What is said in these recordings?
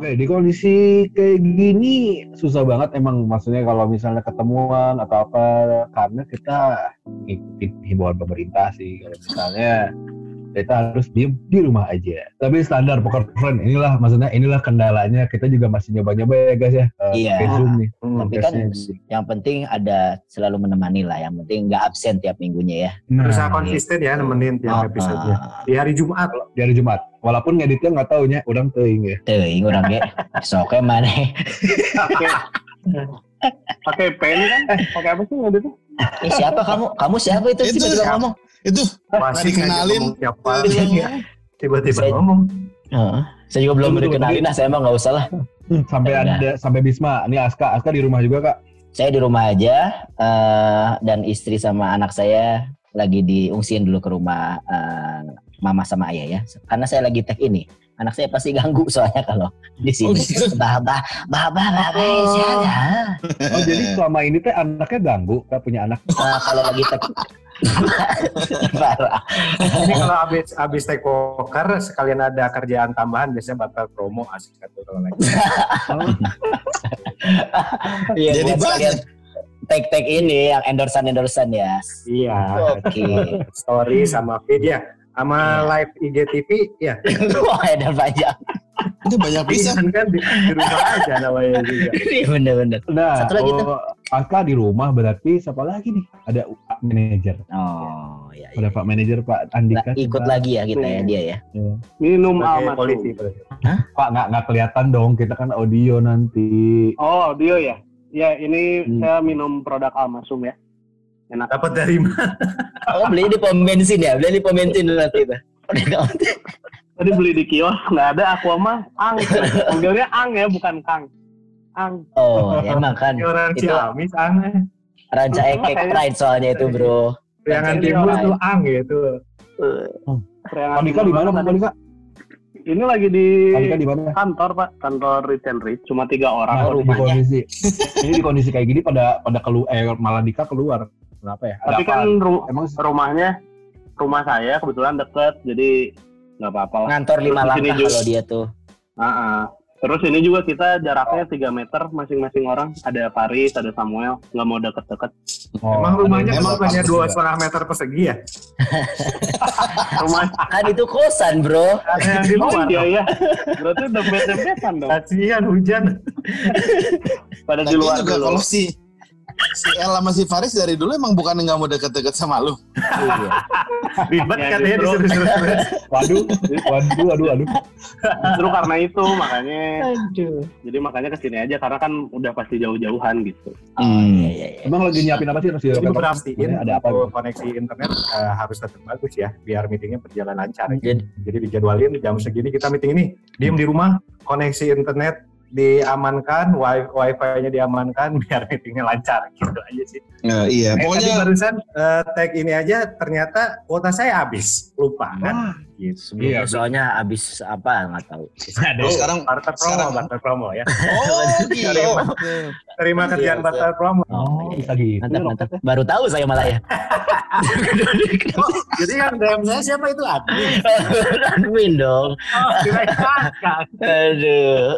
Oke, di kondisi kayak gini susah banget emang. Maksudnya kalau misalnya ketemuan atau apa karena kita ngikutin himbauan pemerintah sih. Kalau misalnya kita harus diem di rumah aja. Tapi standar poker friend inilah maksudnya inilah kendalanya kita juga masih nyoba-nyoba ya guys ya. uh, Iya. Zoom nih. Hmm, Tapi kan Podcastnya. yang penting ada selalu menemani lah. Yang penting nggak absen tiap minggunya ya. Nah, Berusaha konsisten ya nemenin tiap Oh, episode-nya. ah. Di hari Jumat. di hari Jumat. Walaupun ngeditnya nggak taunya udah teuing ya. Teuing orang ge. Soke mana? Pakai pen kan? Pakai apa sih waktu itu? Eh siapa kamu? Kamu siapa itu? Itu Tiba-tiba siapa? ngomong. Itu Masih dikenalin. siapa. Iya. Tiba-tiba Saya- ngomong. Heeh. Saya juga belum dikenalin nah saya emang nggak usah lah. Hmm, sampai ada sampai Bisma. Ini Aska, Aska di rumah juga kak. Saya di rumah aja eh, dan istri sama anak saya lagi diungsiin dulu ke rumah eh, mama sama ayah ya. Karena saya lagi tag ini. Anak saya pasti ganggu soalnya kalau di Oh, sini. gitu. Bah bah bah bah bah bah, siapa? Oh jadi selama ini teh anaknya ganggu, kak punya anak. Nah, kalau lagi tag Parah. Ini kalau habis habis take poker sekalian ada kerjaan tambahan biasanya bakal promo asik satu kalau lagi. Iya, Jadi banyak. tag-tag ini yang endorsan-endorsan ya. Iya. Oke. Story sama feed ya. Sama Iya. live IGTV ya. Wah, edan panjang. itu banyak bisa. Bisa kan di, di rumah aja namanya juga. Iya bener-bener. Nah, Satu lagi tuh. Aska di rumah berarti siapa lagi nih? Ada Pak manajer. Oh, iya. Ada iya. Pak manajer Pak Nah, Andika. ikut kita- lagi ya kita ya dia ya. Minum Sebagai alma polisi. berarti. Pak nggak nggak kelihatan dong, kita kan audio nanti. Oh, audio ya? Ya, ini Hmm. saya minum produk Almasum ya. Enak. Dapat dari mana? Oh, beli di pom bensin ya? Beli di pom bensin nanti itu. Tadi beli di kios, nggak ada Aqua mah Ang. Panggilnya Ang ya, bukan Kang. Ang. Oh, emang kan. Ini orang Itu- Ciamis aneh. Ranca Ekek Pride soalnya itu, Bro. Priangan timur tuh ang gitu. Andika di mana Pak Andika? Ini lagi di kantor, Pak. Kantor Rich and Rich. Cuma tiga orang. Nah, di kondisi ini di kondisi kayak gini pada pada keluar eh malah Dika keluar. Kenapa ya? Ada Tapi kan ru- emang rumahnya, rumah saya kebetulan deket. Jadi nggak apa-apa lah. Ngantor lima langkah kalau dia tuh. Ah, ah. Terus ini juga kita jaraknya 3 meter masing-masing orang. Ada Paris, ada Samuel. Nggak mau deket-deket. Oh, Emang rumahnya emang juga. dua setengah meter persegi ya? Rumah Kan itu kosan, Bro. Ada yang di Oh luar. iya ya. Berarti dempet-dempetan dong. Kasihan hujan. Pada di Tapi luar juga dulu. kalau si si El sama si Faris dari dulu emang bukan nggak mau deket-deket sama lu. Iya. Ribet Ya, katanya disuruh-suruh. Waduh, waduh, waduh, waduh. Justru karena itu makanya Aduh. jadi makanya ke sini aja karena kan udah pasti jauh-jauhan gitu. Oh, iya, iya, iya. Emang lagi nyiapin apa sih? Harus Jadi berartiin ada apa? untuk koneksi internet eh, harus tetap bagus ya, biar meetingnya berjalan lancar. Jadi- Jadi dijadwalin jam segini kita meeting ini, diem di rumah, koneksi internet diamankan, wi- wifi-nya diamankan, biar meetingnya lancar gitu aja sih. iya, Eh, tadi pokoknya barusan eh, tag ini aja ternyata kuota saya habis, lupa kan? Gitu. Sebelumnya Iya, soalnya habis apa nggak tahu. oh, sekarang Barter promo, Sekarang- barter promo ya. oh gitu. Terima kerjaan Iya, barter promo. Oh, bisa gitu. Mantap, mantap. Baru tahu saya malah ya. Jadi yang DM saya siapa itu admin? Admin dong. Oh. Aduh.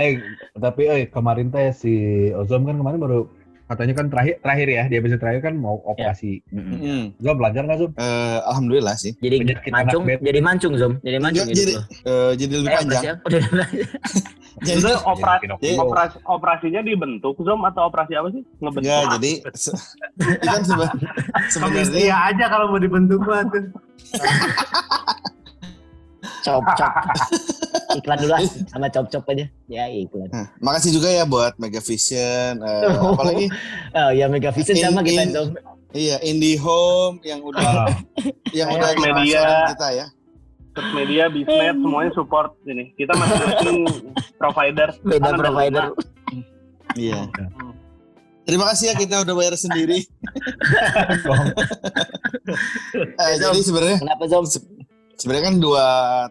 Eh, tapi eh kemarin teh si Ozom kan kemarin baru katanya kan terakhir terakhir ya di episode terakhir kan mau operasi. Hmm, Zom belajar nggak Zom? eh, alhamdulillah sih. Jadi Penyakit mancung, jadi mancung Zom. Jadi mancung Jadi- gitu. jadi- Eh, jadi lebih Eh, panjang. Jadi, Itu operasi, Jadi- operasi operasinya dibentuk Zom atau operasi apa sih? Ngebentuk. ya, jadi se- itu kan seba- sebenarnya aja kalau mau dibentuk mah tuh. Cop cop. Iklan dulu sama cop cop aja. Ya iklan. Nah, makasih juga ya buat Megavision, eh, Oh. apalagi Oh ya Mega Vision In- sama kita in- Zom. iya IndiHome yang udah Ah, yang udah media. kita ya. Terus media, bisnet, semuanya support ini. Kita masing-masing provider. Beda provider. Iya. Terima kasih ya kita udah bayar sendiri. Eh, jadi sebenarnya Kenapa Zom? Sebenarnya kan dua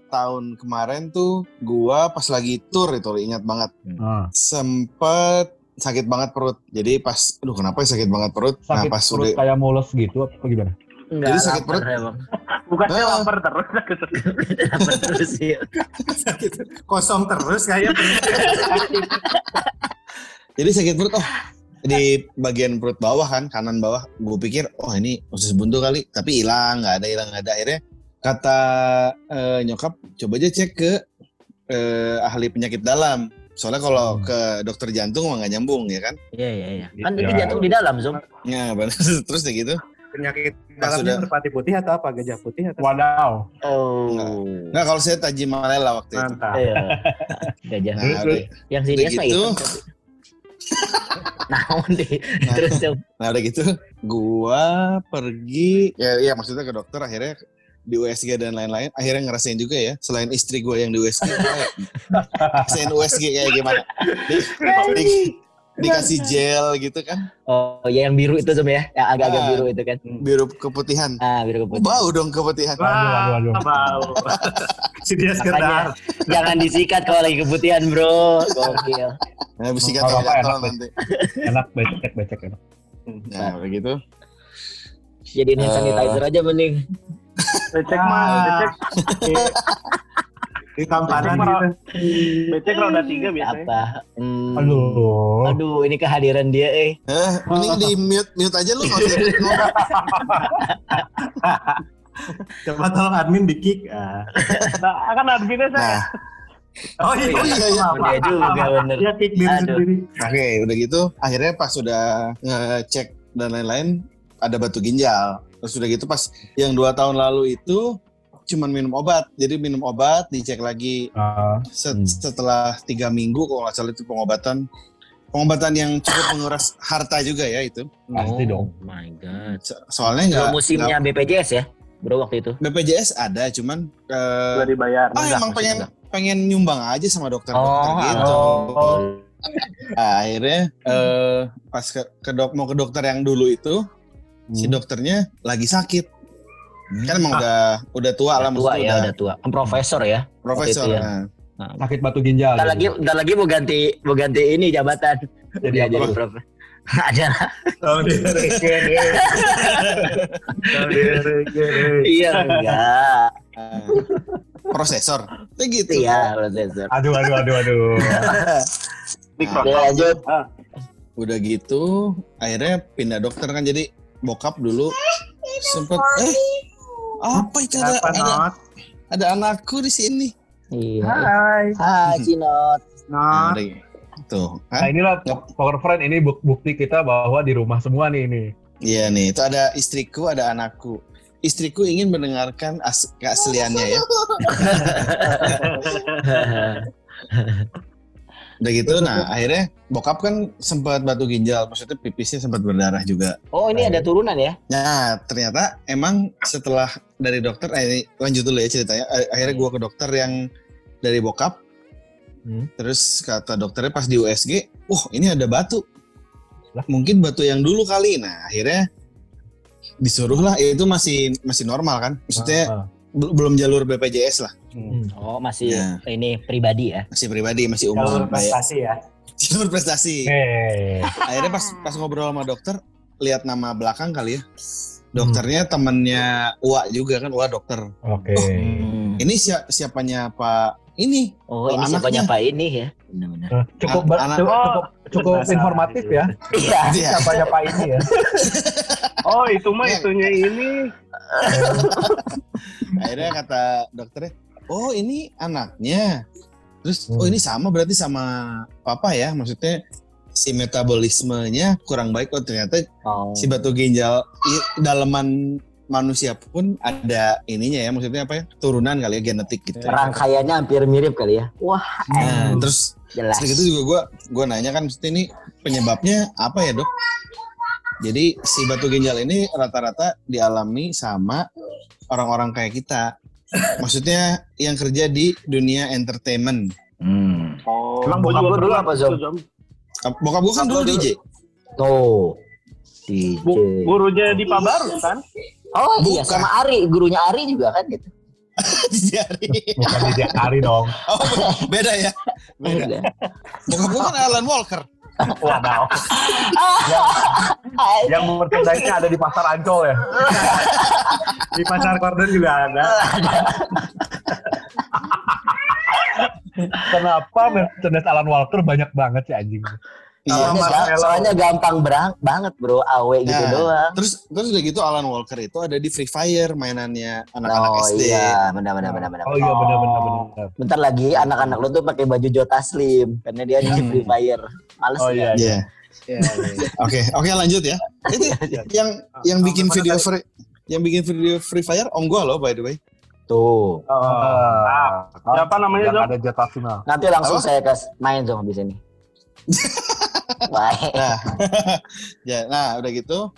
tahun kemarin tuh gua pas lagi tour itu ingat banget ah. sempet sakit banget perut. Jadi pas, aduh kenapa ya sakit banget perut? Sakit nah pas perut udah kayak mules gitu apa gimana? Enggak, Jadi sakit perut? ya, Bang. Bukannya Ah. lapar terus. Terus ya? Kosong terus kayak Jadi sakit perut, oh di bagian perut bawah kan, kanan bawah. Gue pikir, oh ini usus buntu kali. Tapi hilang, nggak ada, hilang, nggak ada. Akhirnya kata eh, nyokap, coba aja cek ke eh, ahli penyakit dalam. Soalnya kalau Hmm. ke dokter jantung mah nggak nyambung ya kan. Iya iya iya. Kan Iya. itu jantung di dalam, Zoom. Nah, benar. terus kayak gitu. penyakit dalamnya sudah- merpati putih atau apa? Gajah putih atau Wadaw. Oh. Nah kalau saya Tajimalela waktu itu. mantap? Iya. Gajah. Nah, Terus, udah, Yang sinias mah gitu. tapi. Naon deh. Nah. Terus Zoom. nah udah gitu, gua pergi, ya, ya maksudnya ke dokter akhirnya di USG dan lain-lain, akhirnya ngerasain juga ya, selain istri gua yang di USG, ngerasain USG kayak gimana. Di- di- dikasih gel gitu kan, Oh, ya yang biru itu Zoom ya. Yang agak-agak Ah. biru itu kan. biru keputihan. Ah, biru Oh, keputih. bau dong keputihan. Waduh, waduh, waduh. bau. si dia sekedar. jangan disikat kalau lagi keputihan, Bro. Gokil. Nah, bisikat Kalau apa enak, nanti. Enak becek becek enak. Nah, kayak gitu. Jadiin hand Eh. sanitizer aja mending. Becek mah, Ah. becek, Di tampanan Becek, gitu. becek roda tiga biasanya. Apa? Hmm. Aduh. Aduh, ini kehadiran dia eh. Eh, ini di mute mute aja lu ngomong. Coba tolong admin di kick. Ah. Nah, akan adminnya saya. Nah, Oh iya, Oh, iya, iya. Maaf, Dia juga maaf. bener. Dia kick diri sendiri. Oke, udah gitu akhirnya pas sudah ngecek dan lain-lain ada batu ginjal. Terus udah gitu pas yang dua tahun lalu itu cuman minum obat. Jadi minum obat, dicek lagi Ah, set- Hmm. setelah tiga minggu kalau nggak salah itu pengobatan. Pengobatan yang cukup menguras harta juga ya itu. Pasti dong. Oh my god. So- Soalnya nggak Belum musimnya BPJS ya, Bro waktu itu. BPJS ada, cuman eh, Udah dibayar. ah Enggak, emang pengen enggak. pengen nyumbang aja sama dokter-dokter Oh, gitu. oh. Nah, akhirnya eh, pas ke, ke dok mau ke dokter yang dulu itu si Hmm. dokternya lagi sakit. Kan emang udah udah tua lah Udah tua ya, udah udah tua. Kan profesor ya. profesor. ya. Nah, sakit batu ginjal. Bentar gitu. lagi, bentar lagi mau ganti mau ganti ini jabatan. Jadi jadi prof. Ada. Iya enggak. nah, prosesor. Kayak gitu. Iya, profesor. Aduh, aduh, aduh, aduh. Mikro. Oke, lanjut. Udah gitu akhirnya pindah dokter kan jadi bokap dulu sempet eh apa itu ada, ada, Not? ada anakku di sini. Iya. Hai. Hai, Cinot. Nah, Not. tuh Nah kan. inilah power friend ini buk- bukti kita bahwa di rumah semua nih ini. Iya nih, itu ada istriku, ada anakku. Istriku ingin mendengarkan as keasliannya ya. Udah gitu, nah akhirnya bokap kan sempat batu ginjal, maksudnya pipisnya sempat berdarah juga. Oh, ini ada turunan ya? Nah, ternyata emang setelah dari dokter, eh, ini lanjut dulu ya ceritanya. Akhirnya gua ke dokter yang dari bokap, Hmm. terus kata dokternya pas di USG, wah ini ada batu. Lah? Mungkin batu yang dulu kali. Nah, akhirnya disuruh lah, itu masih masih normal kan? Maksudnya Ah, ah. bel- belum jalur BPJS lah, Hmm. Oh, masih Ya. ini pribadi ya. masih pribadi, masih Jalur umum kayak prestasi ya. jalur prestasi. Eh, Akhirnya pas pas ngobrol sama dokter, lihat nama belakang kali ya. Dokternya temennya Ua juga kan, Ua dokter. oke. Hmm. Ini si siapanya Pak ini? Oh, ini anaknya. siapanya Pak ini ya? Benar-benar. Eh, Cukup, anak- cukup, cukup, cukup informatif ya. Iya. Iya. Siapanya Pak ini ya. Oh, itu mah itunya ini. Akhirnya kata dokternya, oh ini anaknya. Terus, Hmm. oh ini sama berarti sama papa ya? Maksudnya si metabolismenya kurang baik. Oh ternyata Oh. si batu ginjal daleman manusia pun ada ininya ya. Maksudnya apa ya? Turunan kali ya, genetik gitu. Rangkaiannya hampir mirip kali ya. Wah, Nah, terus jelas. Itu juga gue gua nanya kan mesti ini penyebabnya apa ya dok? Jadi si batu ginjal ini rata-rata dialami sama orang-orang kayak kita. Maksudnya yang kerja di dunia entertainment. Hmm. Oh, Emang bokap lu dulu apa, Zom? Bokap gue kan dulu DJ. Tuh. DJ. Bu- gurunya di Pabarus kan? Oh iya, Bukan. sama Ari, gurunya Ari juga kan gitu. DJ Ari. Bukan di Ari dong. Oh, beda ya. Beda. Udah. Bokap gue kan Alan Walker. Wadaw. Yang merchandise-nya ada di pasar Ancol ya. Di pasar korden juga ada. Kenapa merchandise Alan Walker banyak banget sih anjing? Soalnya, ga- Marcelo. soalnya gampang berang banget bro, awe gitu Nah, doang. Terus terus udah gitu Alan Walker itu ada di Free Fire mainannya anak-anak Oh SD. iya, benar benar benar benar. Oh iya benar benar benar. Bentar lagi anak-anak lu tuh pakai baju Jota Slim karena dia di Free Fire. Males Oh iya. Iya. iya. Oke, oke lanjut ya. Itu yang yang bikin Sampai video free yang bikin video Free Fire om gua loh by the way. Tuh. Ah, Siapa namanya, Yang ada jatah final. Nanti langsung Apa? saya kas main dong di sini. Baik. Nah, ya, nah udah gitu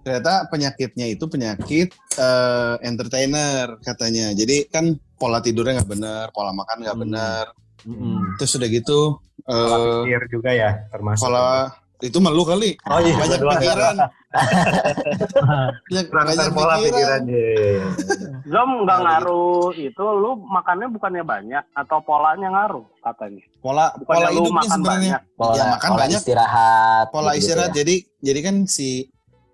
ternyata penyakitnya itu penyakit eh, entertainer katanya. Jadi kan pola tidurnya nggak benar, pola makan nggak Hmm. benar. Mm-mm. Terus udah gitu Pola eh pikir juga ya termasuk. pola itu malu kali. Oh iya, banyak berdua. pikiran. Banyak- Kurang banyak pola pikiran. Zom nggak Nah, ngaruh itu lu makannya bukannya banyak atau polanya ngaruh katanya. Pola Bukannya pola lu hidupnya makan sebenarnya. banyak. Pola, ya makan pola banyak. istirahat. Pola gitu-gitu istirahat. ya. Jadi jadi kan si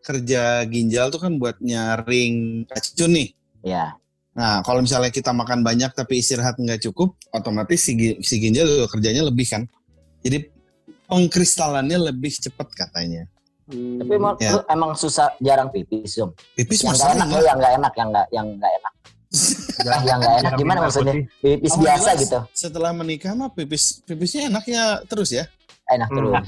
kerja ginjal tuh kan buat nyaring racun nih. Ya. Nah, kalau misalnya kita makan banyak tapi istirahat nggak cukup, otomatis si, si ginjal kerjanya lebih kan. Jadi pengkristalannya lebih cepat katanya. Hmm. Tapi emang, Ya. emang susah jarang pipis, Zoom. Pipis Yang nggak enak, iya? oh, yang nggak enak, yang nggak yang nggak enak. Jangan- yang nggak enak gimana maksudnya? Pipis Oh, biasa jelas. gitu. Setelah menikah mah pipis pipisnya enaknya terus ya. Enak Hmm. terus.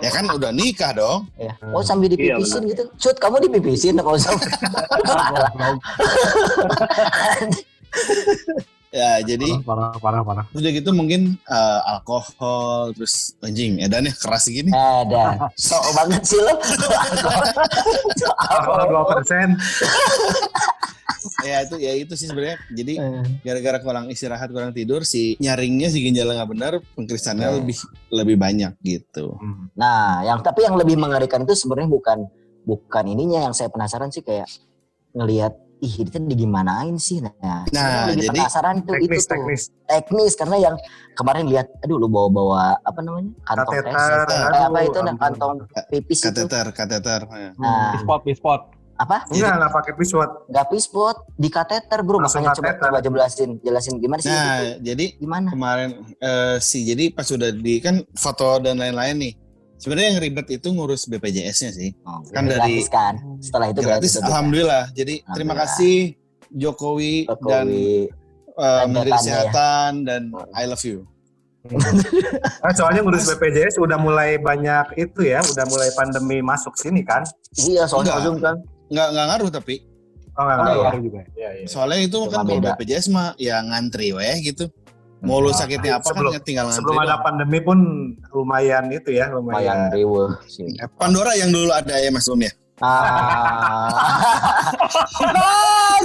Ya kan udah nikah dong. Ya. Oh sambil Iya, dipipisin gitu. Cut, kamu dipipisin kalau Zoom. Ya, jadi Parah, parah, parah. udah gitu mungkin eh, alkohol terus anjing edannya keras gini. Ada. Sok banget sih lo. Alkohol dua persen. ya itu ya itu sih sebenarnya. Jadi Eh. gara-gara kurang istirahat, kurang tidur si nyaringnya si ginjalnya nggak benar, pengkristalannya Hmm. lebih lebih banyak gitu. Nah, yang tapi yang lebih mengerikan itu sebenarnya bukan bukan ininya yang saya penasaran sih kayak ngelihat ih itu digimanain sih nah, Nah, jadi penasaran tuh itu Teknis, tuh teknis. teknis karena yang kemarin lihat aduh lu bawa bawa apa namanya kantong Kateter, tes eh, aduh, apa itu nah, ampun. kantong pipis itu kateter, kateter. ya. nah Spot, spot. apa Enggak, enggak pakai piswat. nggak pispot di kateter bro Langsung makanya coba kateter. coba jelasin jelasin gimana sih itu? Nah, jadi gimana kemarin eh, si jadi pas sudah di kan foto dan lain-lain nih. Sebenarnya yang ribet itu ngurus BPJS-nya sih. oh, kan dari- gratis kan setelah itu Gratis, gratis alhamdulillah. Jadi terima kasih Jokowi, dan Jokowi dan Menteri datanya ya. Kesehatan dan I love you. Nah, soalnya ngurus BPJS udah mulai banyak itu ya, udah mulai pandemi masuk sini kan. iya soalnya Enggak. Zoom kan Nggak nggak ngaruh tapi Oh, enggak, Oh, enggak. iya. Baru juga. Iya, iya. soalnya itu Cuma kan kalau. BPJS mah ya ngantri weh gitu. Mau lu sakitnya apa sebelum- kan tinggal ngantri. Sebelum ada doang. pandemi pun lumayan itu ya, lumayan lumayan. sih Eh, Pandora yang dulu ada ya Mas Om ya. Ah.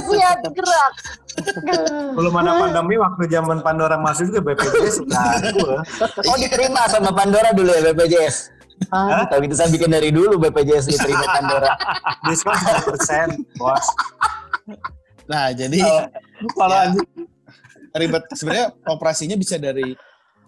Siap gerak. Belum ada pandemi waktu zaman Pandora masuk juga BPJS sudah ada. Oh diterima sama Pandora dulu ya BPJS. Ah, tapi itu saya bikin dari dulu BPJS diterima Pandora. Diskon 10%, bos. Nah, jadi Parah ya, ribet. Sebenarnya operasinya bisa dari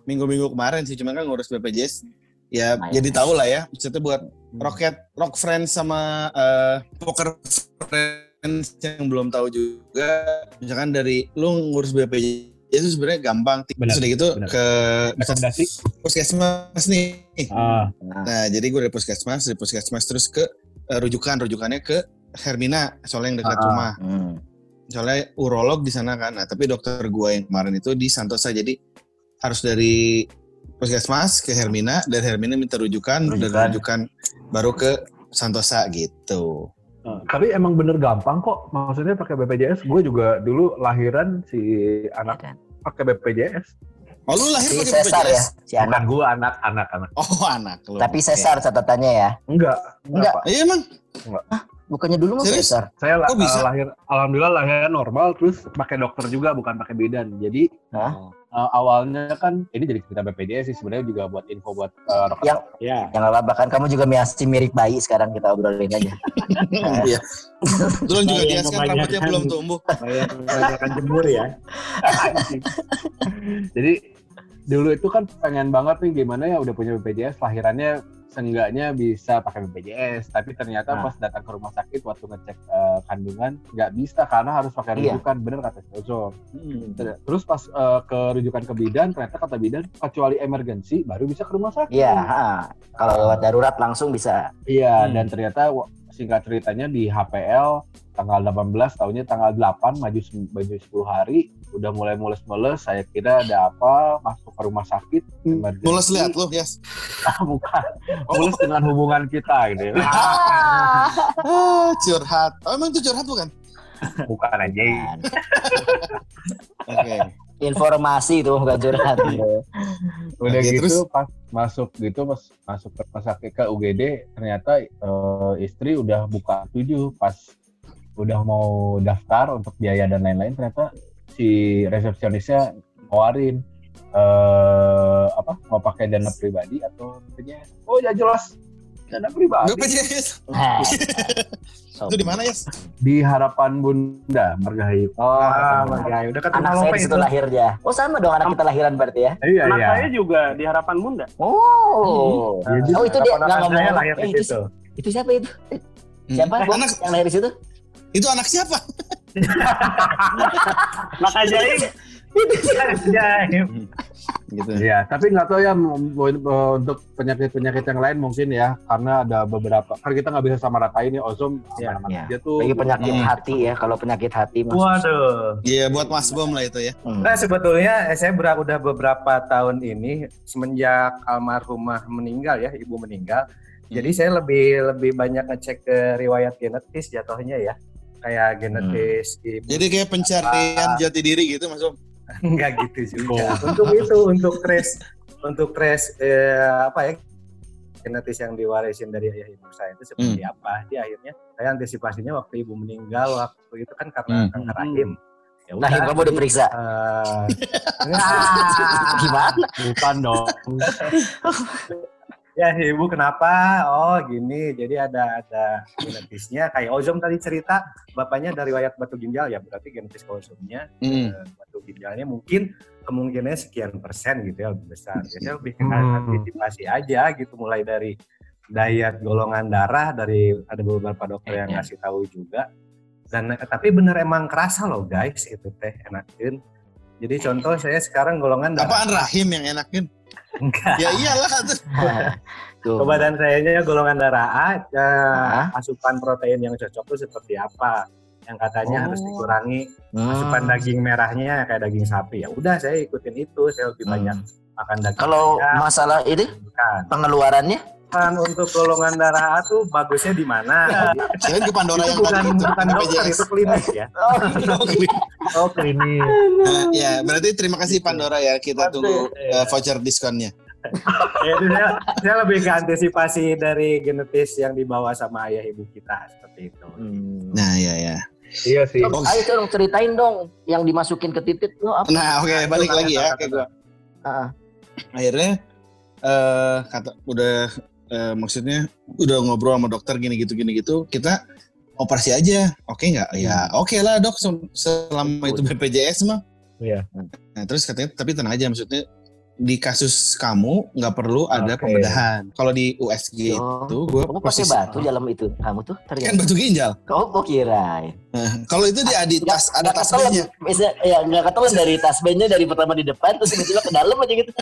minggu-minggu kemarin sih, cuman kan ngurus BPJS. Ya, Lumayan. jadi tahu lah ya. Maksudnya buat Rocket, Rock Friends sama eh, Poker Friends yang belum tahu juga. Misalkan dari lu ngurus BPJS itu sebenarnya gampang. Benar, Sudah gitu benar. ke Rekomendasi? puskesmas nih. Ah, Nah, Nah, jadi gue dari puskesmas, dari puskesmas terus ke eh, rujukan, rujukannya ke Hermina, soalnya yang dekat Ah. rumah. hmm. Soalnya urolog di sana kan. Nah, tapi dokter gua yang kemarin itu di Santosa. Jadi harus dari puskesmas ke Hermina, dari Hermina minta rujukan, dari Rujukan. rujukan baru ke Santosa gitu. ah. tapi emang bener gampang kok. Maksudnya pakai BPJS. Gue juga dulu lahiran si anak pakai BPJS. Oh, lu lahir Si pakai Cesar ya, BPJS? si anak. Bukan gue anak, anak, anak. Oh, anak lu. Tapi Oke. Cesar catatannya ya. Enggak, Enggak. Iya emang. Bukannya dulu mah Serius? Cesar. Saya Kok bisa? eh, lahir, alhamdulillah lahir normal, terus pakai dokter juga, bukan pakai bidan. Jadi Hah? eh, awalnya kan ini jadi cerita BPJS sih sebenarnya juga buat info buat rekan. Yang- ya. Yang nggak apa-apa kan kamu juga masih mirip bayi sekarang kita obrolin aja. Iya. Tulang juga yang diaskan rambutnya belum tumbuh. Kebanyakan jemur ya. Jadi dulu itu kan pengen banget nih gimana ya udah punya BPJS lahirannya seenggaknya bisa pakai BPJS tapi ternyata Nah. pas datang ke rumah sakit waktu ngecek eh, kandungan nggak bisa karena harus pakai Iya. rujukan bener kata Ozom Hmm. terus pas eh, ke rujukan ke bidan ternyata kata bidan kecuali emergensi baru bisa ke rumah sakit Iya, kalau lewat darurat langsung bisa. Iya, Hmm. dan ternyata singkat ceritanya di HPL tanggal 18 tahunnya tanggal 8 maju maju 10 hari udah mulai mules-mules saya kira ada apa masuk ke rumah sakit emergency. Mules lihat lo, Yes. Ah, bukan mules dengan hubungan kita gitu ya. Ah, curhat. Oh, emang itu curhat bukan? bukan aja. Oke. Informasi itu bukan curhat. udah Oke, gitu terus? pas masuk gitu pas masuk ke rumah sakit ke UGD ternyata eh, istri udah buka tujuh pas udah mau daftar untuk biaya dan lain-lain ternyata si resepsionisnya nawarin eh apa mau pakai dana pribadi atau BPJS oh ya jelas dana pribadi BPJS. Nah, Itu di mana, Yes? di harapan bunda margahayu Oh, Harapan Bunda. Margahayu. Dekat anak saya itu. lahirnya. Oh sama dong anak kita lahiran berarti ya? iya Anak iya saya juga di harapan bunda. Oh. Iya, jadi Oh itu dia Keponakan nggak ngomong. saya lahir Eh, di itu, situ. itu siapa itu? Siapa? Hmm. Bu, Anak yang lahir di situ? itu anak siapa? Anak ajaib. Gitu. Iya, tapi nggak tahu ya m- untuk penyakit-penyakit yang lain mungkin ya, karena ada beberapa. Kan kita nggak bisa sama ratain nih Ozom Iya, aman-aman iya. aja tuh. Lagi penyakit Hmm. hati ya. Kalau penyakit hati mas. Waduh. Iya, buat Mas Bom lah itu ya. Hmm. Nah sebetulnya eh, saya ber- udah beberapa tahun ini semenjak almarhumah meninggal ya, ibu meninggal. Jadi saya lebih lebih banyak ngecek ke riwayat genetis jatuhnya ya, kayak genetis ibu. Jadi kayak pencarian jati diri gitu, Mas Bom. Enggak gitu juga. Untuk itu untuk trace untuk trace eh, apa ya genetis yang diwarisin dari ayah ibu saya itu seperti apa. Di akhirnya saya antisipasinya waktu ibu meninggal waktu itu kan karena Hmm. kanker rahim. Ya Nah, udah, kamu diperiksa. eh, Gimana? Bukan dong. Ya ibu kenapa? Oh gini. Jadi ada ada genetisnya. Kayak Ozom tadi cerita. Bapaknya dari riwayat batu ginjal. Ya berarti genetis Ozomnya. Hmm. eh, batu ginjalnya mungkin kemungkinannya sekian persen gitu ya lebih besar. Jadi lebih ke Hmm. antisipasi aja gitu. Mulai dari diet golongan darah dari ada beberapa dokter yang Iya. ngasih tahu juga. Dan tapi bener emang kerasa loh guys. Itu teh enakin jadi contoh saya sekarang golongan darah Apaan rahim yang enakin? enggak Ya iyalah badan sayanya golongan darah A, eh, Ah. asupan protein yang cocok itu seperti apa? Yang katanya Oh. harus dikurangi Hmm. asupan daging merahnya kayak daging sapi. Ya udah saya ikutin itu, saya lebih Hmm. banyak makan daging. Kalau masalah ini bukan. pengeluarannya Kan untuk golongan darah A tuh bagusnya di mana? Kirain ke Pandora itu yang bukan tadi itu. bukan dokter, itu klinik ya. oh, Oh klinik. Nah, ya, berarti terima kasih Pandora ya. Kita tunggu Iya. eh, voucher diskonnya. Ya, itu saya, saya lebih ke antisipasi dari genetis yang dibawa sama ayah ibu kita seperti itu. Hmm. Nah, ya ya. Iya sih. Dong, ayo dong ceritain dong yang dimasukin ke titik lo apa? Nah, oke, Nah, itu balik lagi ya ke gua. Ah, Akhirnya eh kata udah eh, maksudnya udah ngobrol sama dokter gini gitu gini gitu, kita operasi aja. Oke nggak? Ya, oke lah, Dok. Sel- Selama itu BPJS mah. Iya. Nah, terus katanya tapi tenang aja maksudnya di kasus kamu nggak perlu ada Oke. pembedahan. Kalau di USG Oh. itu gue kamu pakai batu dalam itu kamu tuh kan ternyata. batu ginjal. Oh, kok kira? Nah, kalau itu di di tas ada tas B-nya. Bisa ya nggak ketelan dari tas B-nya dari pertama di depan terus tiba-tiba ke dalam aja gitu.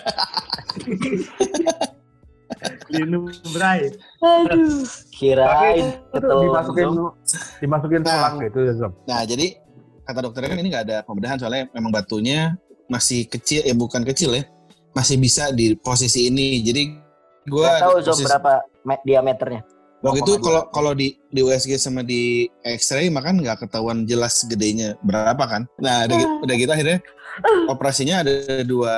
Minum Bray. Aduh, kirain Itu ketelan. dimasukin dimasukin Nah. tulang gitu ya, Zom. Nah, jadi kata dokternya kan ini nggak ada pembedahan soalnya memang batunya masih kecil ya bukan kecil ya. Masih bisa di posisi ini. Jadi gue Nggak tahu Zom berapa me- diameternya. waktu itu 2,2. kalau kalau di di USG sama di X-ray makan nggak ketahuan jelas gedenya berapa kan. Nah, udah, udah gitu akhirnya operasinya ada dua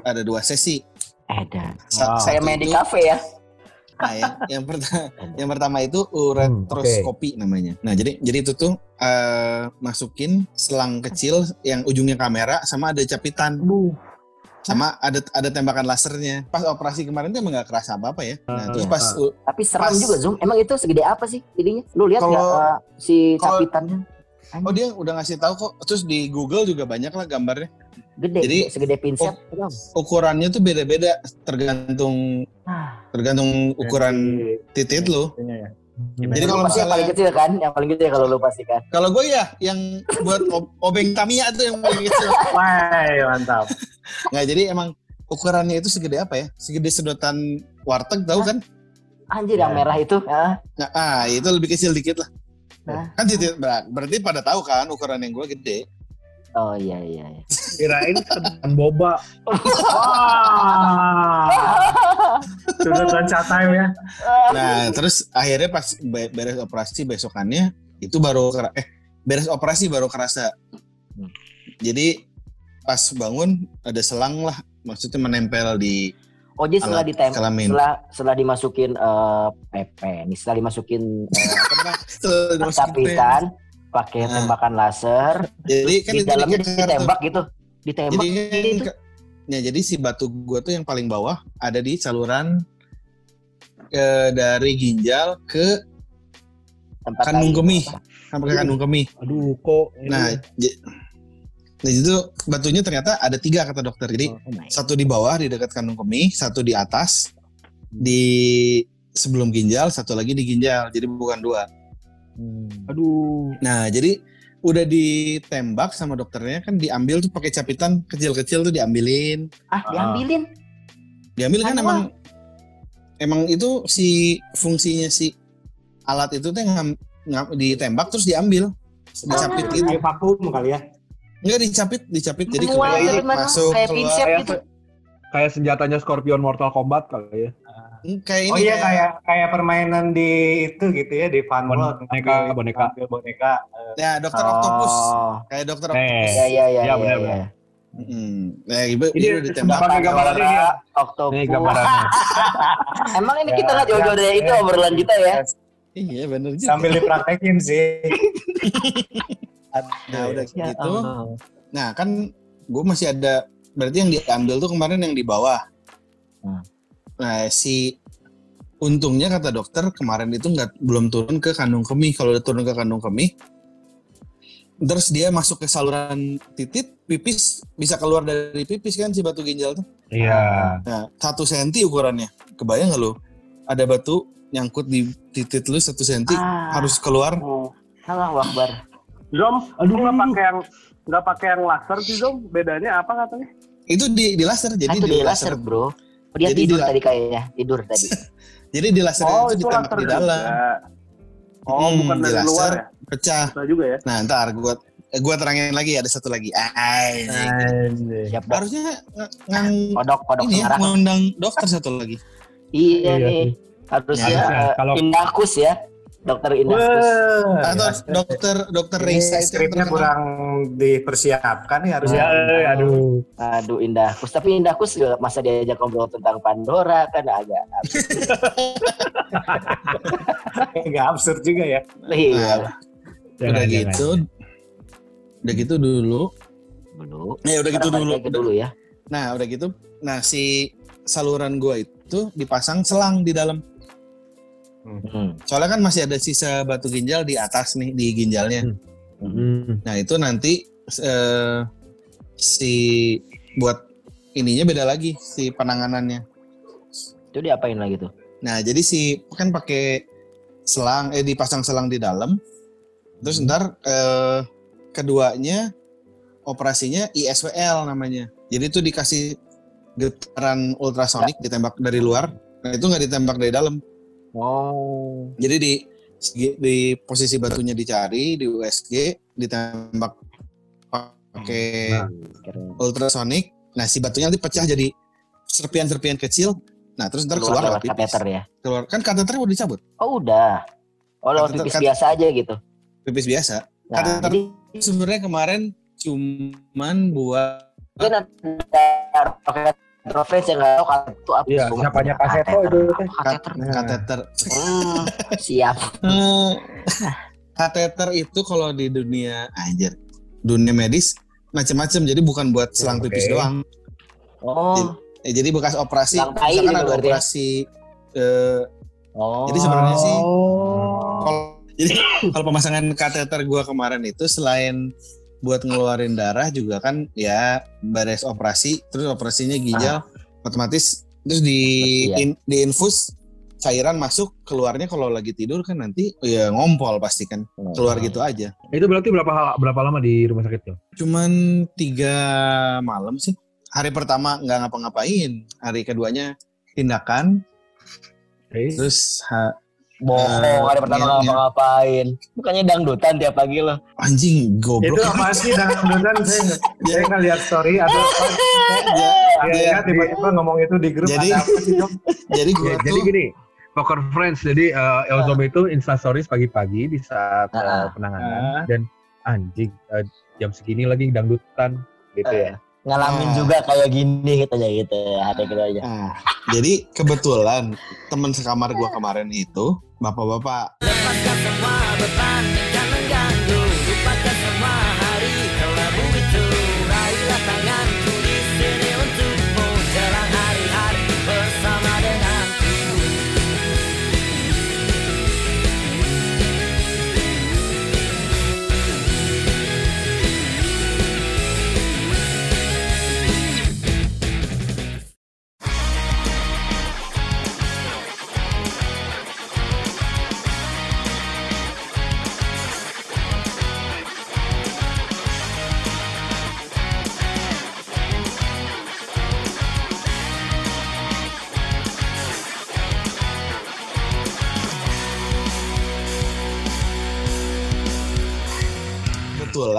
ada dua sesi. Ada. Sa- Wow. Saya main di kafe ya. Nah, yang, yang pertama yang pertama itu uretroskopi namanya. Nah, jadi jadi itu tuh eh, masukin selang kecil yang ujungnya kamera sama ada capitan. Sama ada ada tembakan lasernya. Pas operasi kemarin tuh emang nggak kerasa apa-apa ya. Nah, terus pas u- Tapi seram Pas- juga Zoom. Emang itu segede apa sih ininya? Lu lihat nggak Kalau- uh, si kalau- capitannya? oh dia udah ngasih tahu kok. Terus di Google juga banyak lah gambarnya. Gede, Jadi, segede pinset. ukurannya tuh beda-beda tergantung Ah, tergantung ukuran titit lu. Itunya ya. Jadi kalau yang paling misalnya kecil kan? Yang paling gede kalau lu pasti kan. kalau gue ya yang buat ob- obeng Tamiya tuh yang paling kecil. Wah, mantap. Nggak jadi emang ukurannya itu segede apa ya? Segede sedotan warteg tahu kan? Anjir Ya. yang merah itu. Ah, Nah, ah itu lebih kecil dikit lah. Hah? Kan titit ber- berarti pada tahu kan ukuran yang gue gede. Oh iya iya. iya. Kirain sedotan boba. Wah. Sudah lunch time ya. Nah, terus akhirnya pas be- beres operasi besokannya itu baru eh beres operasi baru kerasa. Jadi pas bangun ada selang lah, maksudnya menempel di Oh jadi setelah alat ditem kelamin. setelah setelah dimasukin eh PP nih setelah dimasukin eh, apa namanya, Setelah dimasukin capitan pakai Nah. tembakan laser Jadi kan di dalamnya ditembak gitu ditembak Jadi gitu. ke- ya jadi si batu gua tuh yang paling bawah ada di saluran eh, dari ginjal ke tempat kandung kemih. sampai ke kandung kemih. Aduh kok. ini- Nah, j- nah itu batunya ternyata ada tiga kata dokter. Jadi Oh my. satu di bawah di dekat kandung kemih, satu di atas di sebelum ginjal, satu lagi di ginjal. Jadi bukan dua. Hmm. aduh. Nah, jadi udah ditembak sama dokternya kan diambil tuh pakai capitan kecil-kecil tuh diambilin. Ah diambilin. Diambil kan emang emang itu si fungsinya si alat itu tuh ngam, ngam- ditembak terus diambil. Dicapit Ah. gitu. Kayak vakum kali ya. Enggak dicapit, dicapit jadi keluar tapi manual. masuk kayak keluar. pinset Kayak gitu. Kayak senjatanya Scorpion Mortal Kombat kali ya. Hmm, Kayak ini Oh iya kayak- kayak kayak permainan di itu gitu ya di Fun World. Boneka, Ngambil- boneka. boneka. eh, ya dokter Octopus. Oh. Kayak dokter Eh. Octopus. Ya ya ya. Iya, ya, benar, ya. benar. Hmm. Nah, ibu, Ini ibu ditembak. pakai gambaran ini ya. Oktopus. Ini gambarannya. Emang ini Ya, kita nggak jauh-jauh ya, dari itu ya. obrolan kita ya. Iya benar juga. Sambil dipraktekin sih. Nah udah Ya gitu. Allah. Nah kan gue masih ada berarti yang diambil tuh kemarin yang di bawah. Hmm. Nah si untungnya kata dokter kemarin itu nggak belum turun ke kandung kemih. Kalau udah turun ke kandung kemih, terus dia masuk ke saluran titit, pipis bisa keluar dari pipis kan si batu ginjal tuh. Iya. Nah satu senti ukurannya. Kebayang nggak lu? Ada batu nyangkut di titit lu satu senti Ah. harus keluar. Oh. Allahu Akbar. Zom, Aduh, lu nggak pakai yang nggak pakai yang laser sih Zom? Bedanya apa katanya? Itu di, di laser jadi itu di di laser. laser bro. Dia Jadi tidur di tadi kayaknya. Tidur tadi. Jadi di laser Oh, itu itu ditembak laser di dalam. juga. Oh, Hmm, bukan di dari laser. luar ya? Pecah. Bisa juga ya? Nah, ntar gua eh, gua terangin lagi ada satu lagi. Ay, Siap dok. harusnya ng- ngang Kodok kodok ini ya, ngundang dokter satu lagi. Iya Iya nih. sih. Harusnya Harusnya, eh, kalau- Indahkus ya. Dokter Atau ya. dokter dokter Ini Reisa itu skripnya kurang dipersiapkan nih harusnya. Ya, aduh. Aduh Indahkus. Tapi Indahkus juga masa diajak ngobrol tentang Pandora kan agak Agak absurd juga ya. iya. Jangan, udah jangan. gitu. Udah gitu dulu. Dulu. Ya udah gitu dulu. dulu ya. Nah, udah gitu. Nah, si saluran gua itu dipasang selang di dalam. Hmm. Soalnya kan masih ada sisa batu ginjal di atas nih di ginjalnya. Hmm. Nah itu nanti eh, si buat ininya beda lagi si penanganannya. Itu diapain lagi tuh? Nah jadi si kan pakai selang eh dipasang selang di dalam. Terus ntar eh, keduanya operasinya ISWL namanya. Jadi itu dikasih getaran ultrasonik ditembak dari luar. Nah itu nggak ditembak dari dalam. Oh. Jadi di di posisi batunya dicari di USG ditembak pakai Keren. ultrasonik. Nah, si batunya nanti pecah jadi serpian-serpian kecil. Nah, terus ntar Keluar keluar lewat pipis. kateter ya. Keluar kan kateter udah dicabut. Oh udah. Oh lewat Kateter- pipis kateter- biasa aja gitu. Pipis biasa. Nah, Kateter jadi sebenarnya kemarin cuman buat kan ada referensi yang nggak tahu kateter itu apa. Iya, siapanya Kaseto kateter. itu. Apa Kateter. kateter. Hmm, siap. Eh, kateter itu kalau di dunia anjir, dunia medis macam-macam. Jadi bukan buat selang pipis doang. Oh. Eh, jadi bekas operasi, misalkan gitu ada ya? operasi eh, Oh. Jadi sebenarnya sih Oh. kalau jadi kalau pemasangan kateter gua kemarin itu selain buat ngeluarin darah juga kan ya beres operasi terus operasinya ginjal otomatis terus di Iya. in, diinfus cairan masuk keluarnya kalau lagi tidur kan nanti ya ngompol pasti kan keluar gitu aja Itu berarti berapa berapa lama di rumah sakit tuh? cuman tiga malam sih hari pertama nggak ngapa-ngapain hari keduanya tindakan Oke. terus ha- Bohong, Eh, hari pertama iya, iya. ngapa-ngapain. Bukannya dangdutan tiap pagi lo. anjing Itu goblok apa sih dangdutan saya nggak- saya nggak lihat story atau apa? Ya, Ada ya, ya, tiba-tiba ngomong itu di grup Jadi- ada apa sih Jom? jadi Ya, gua jadi gini, Poker Friends. Jadi uh, Elzom itu instastories pagi-pagi di saat uh, Ah. penanganan dan anjing uh, jam segini lagi dangdutan gitu ya. Ngalamin Ah. juga kayak gini katanya gitu. Hati gitu aja. Jadi kebetulan teman sekamar gua kemarin itu bapak-bapak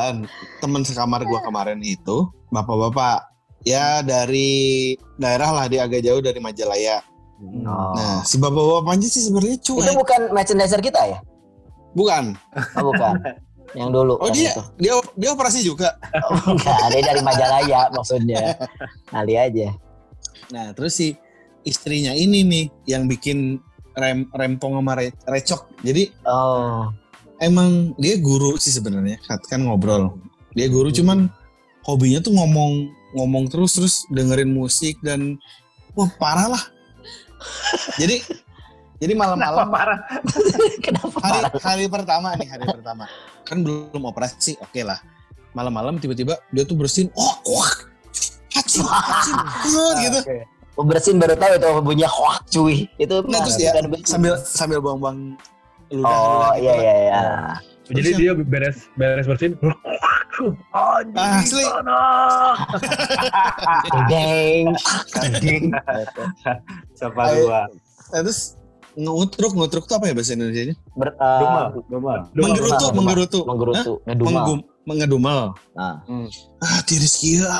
kebetulan teman sekamar gua kemarin itu bapak-bapak ya dari daerah lah dia agak jauh dari Majalaya. Oh. Nah, si bapak-bapaknya sih sebenarnya itu cuek. bukan merchandiser kita ya? Bukan. Oh, bukan. Yang dulu. Oh kan dia itu. dia dia operasi juga. Oh, enggak, dia dari Majalaya maksudnya. Kali aja. Nah, terus si istrinya ini nih yang bikin rem rempong sama re- recok. Jadi Oh. Emang dia guru sih sebenarnya kan ngobrol dia guru cuman hobinya tuh ngomong ngomong terus terus dengerin musik dan wah parah lah jadi jadi malam-malam parah. Kenapa? hari hari pertama nih hari pertama kan belum operasi oke lah malam-malam tiba-tiba dia tuh bersihin oh hacim Nah, gitu. Oh, bersin baru tahu itu bunyinya hoak cuy. Itu Nah, terus bersin. sambil sambil buang-buang ludah, Oh ludah gitu iya iya iya. Jadi dia beres beres bersin. Asli. Deng. Anjing. Siapa gua? Nah, terus ngutruk ngutruk tuh apa ya bahasa Indonesia nya Ber, Dumal, uh, dumal. menggerutu dumal. menggerutu menggerutu. Menggum, mengedumel Nah, ah tiris gila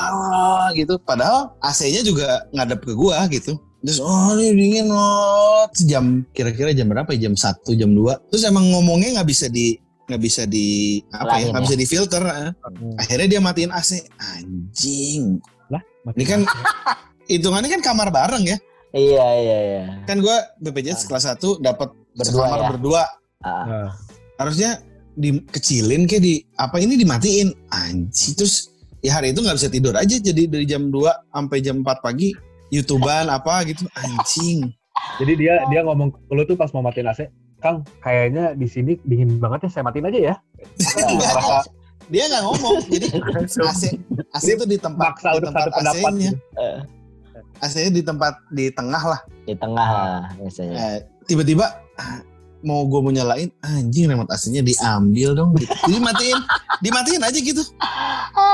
gitu padahal AC-nya juga ngadep ke gua gitu terus oh ini dingin oh jam kira-kira jam berapa ya? Jam satu jam 2 terus emang ngomongnya nggak bisa di nggak bisa di apa ya Lain nggak ya? bisa difilter ah. akhirnya dia matiin AC anjing. Ini kan hitungannya kan kamar bareng ya? Iya iya iya. kan gua BPJS kelas 1 dapat Berdua sekamar ya? berdua. Ah, Nah, harusnya dikecilin kayak di apa ini dimatiin. Anjing. Terus ya hari itu nggak bisa tidur aja. Jadi dari jam 2 sampai jam 4 pagi youtuban apa gitu. Anjing. Jadi dia dia ngomong ke lu tuh pas mau matiin AC, Kang, kayaknya di sini dingin banget ya, saya matiin aja ya. Ngerasa dia nggak ngomong. Jadi AC AC itu di tempat maksa di tempat. AC-nya. eh, AC-nya di tempat di tengah lah. Di tengah lah biasanya. Eh, tiba-tiba mau gue mau nyalain anjing remote AC-nya diambil dong gitu. jadi matiin dimatiin aja gitu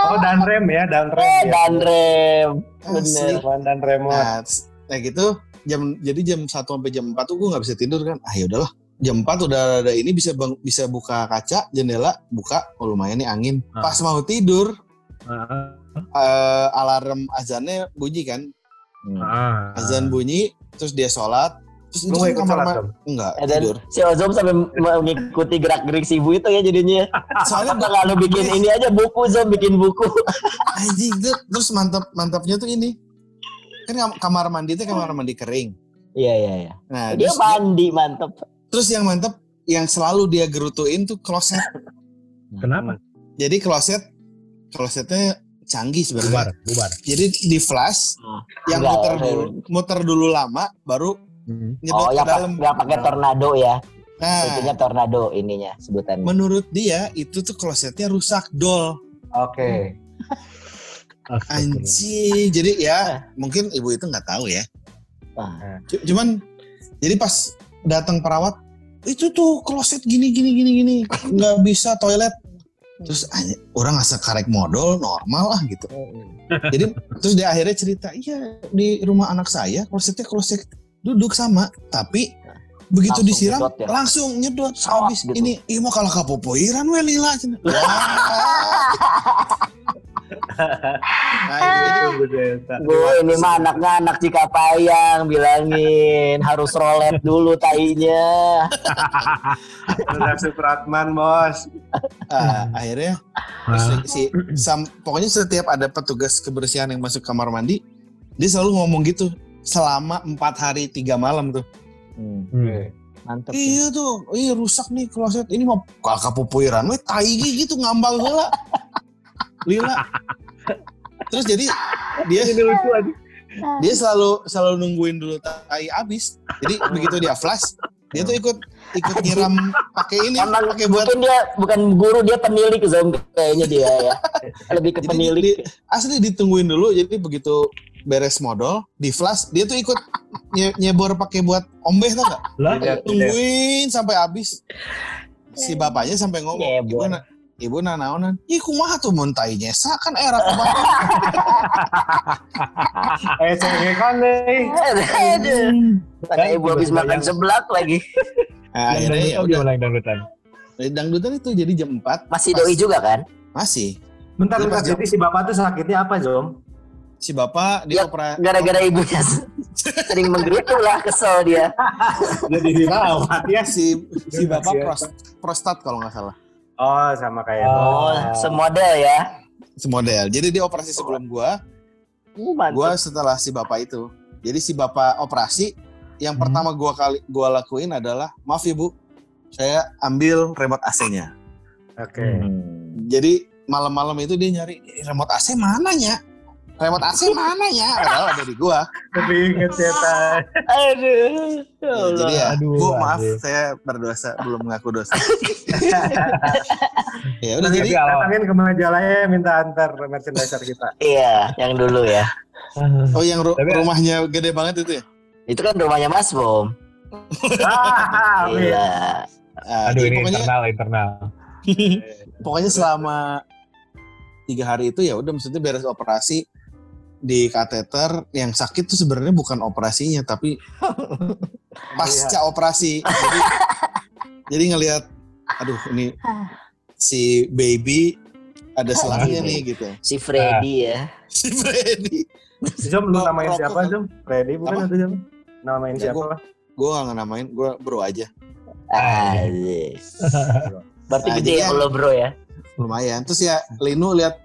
Oh, dan rem ya, dan rem. Eh, ya. dan rem. Bener. dan remote. Nah, kayak gitu jam jadi jam 1 sampai jam 4 tuh gue nggak bisa tidur kan. Ah ya udahlah. Jam 4 udah ada ini bisa bang, bisa buka kaca, jendela, buka. Oh lumayan nih angin. Ah. Pas mau tidur Ah, eh, alarm azannya bunyi kan. ah. Azan bunyi terus dia sholat. Terus itu nggak kan ikut kamar Dom? enggak Eh, dan tidur. si Ozom sampai mengikuti gerak-gerik si ibu itu ya jadinya. Soalnya Apa nggak lu bikin ini aja buku Zom bikin buku. anjing tuh terus mantap mantapnya tuh ini. Kan kam- kamar mandi itu kamar mandi kering. Iya iya iya. Nah, Dia terus, mandi mantep. terus yang mantap yang selalu dia gerutuin tuh kloset. Kenapa? Jadi kloset klosetnya canggih Bubar, sebenarnya. bubar. Jadi di flash Ah, yang enggak, muter saya- dulu, muter dulu lama baru Hmm. Oh yang, dalam. yang pakai tornado ya. Nah, Itunya tornado ininya sebutannya. menurut dia itu tuh klosetnya rusak dol. Oke. Astagfirullah. Anjing. Jadi ya mungkin ibu itu nggak tahu ya. Wah. C- Cuman jadi pas datang perawat itu tuh kloset gini gini gini gini nggak bisa toilet terus orang asa karek modal normal lah gitu jadi terus dia akhirnya cerita iya di rumah anak saya klosetnya kloset duduk sama tapi begitu Langsung disiram nyedot ya? langsung nyedot Sok habis gitu. ini iya mah kalau kapopoiran we lila. Wah. nah. Bu, ini mah anaknya anak Cikapayang bilangin harus rolet dulu tainya. Udah Supratman, Bos. Ah, akhirnya terus Nah, si, sam- pokoknya setiap ada petugas kebersihan yang masuk kamar mandi dia selalu ngomong gitu selama empat hari tiga malam tuh Hmm, hmm. mantep. ya. iya tuh iya rusak nih kloset ini mau kakak pupuiran we taigi gitu ngambang heula lila terus jadi dia Ini lucu aja. dia selalu selalu nungguin dulu tai habis jadi begitu dia flash dia tuh ikut ikut nyiram pakai ini Emang pakai buat mungkin dia bukan guru dia penilik Zom kayaknya dia ya. Lebih ke Jadi penilik. di- asli ditungguin dulu jadi begitu beres modal di flash dia tuh ikut nye- nyebor pakai buat ombeh tau gak Lah, Tidak, tidak. tungguin sampai habis si bapaknya sampai ngomong ibu na ibu nanaonan ih kumaha tuh mun tai nyesa kan era kemarin Eh, saya kan deh. Aduh. Kan ibu habis makan yang- seblak lagi. nah, akhirnya ya udah dangdutan? dari dangdutan itu jadi jam 4 Masih doi juga kan? masih Bentar, bentar. Jadi si bapak tuh sakitnya apa, Jom? Si bapak Ya, dia opera Gara-gara ibunya sering menggerutu lah kesel dia. Jadi dirawat ya. si si bapak Kasihan. pros- prostat kalau nggak salah Oh, sama kayak Oh, semodel ya. semodel jadi dia operasi sebelum gua Uh, mantep. gua setelah si bapak itu jadi si bapak operasi yang Hmm. pertama gua kali gua lakuin adalah maaf ya bu saya ambil remote AC-nya Oke. Hmm. jadi malam-malam itu dia nyari "Eh, remote AC mana ya remote AC mana ya padahal ada di gua Tapi inget ya, Tay. Aduh. Ya Ya, Allah. jadi ya Aduh, bu maaf aduh. saya berdosa belum mengaku dosa ya udah Nanti jadi datangin ke majalahnya minta antar merchandiser kita. Iya, yang dulu ya. oh yang ru- Tapi- rumahnya gede banget itu ya Itu kan rumahnya Mas Bom. Ah. Iya. Ah, Aduh ini pokoknya internal internal. pokoknya selama tiga hari itu ya udah maksudnya beres operasi di kateter yang sakit tuh sebenarnya bukan operasinya tapi pasca operasi jadi jadi ngelihat aduh ini si baby ada selangnya nih gitu Si Freddy ya. si Freddy Jom, lu namain rokok siapa? Jom? Freddy bukan Apa? atau Jom? Namain Ya, siapa? gua- gue gak namain gue bro aja Aziz. Berarti Nah, gede ya lo bro ya. lumayan terus ya Linu lihat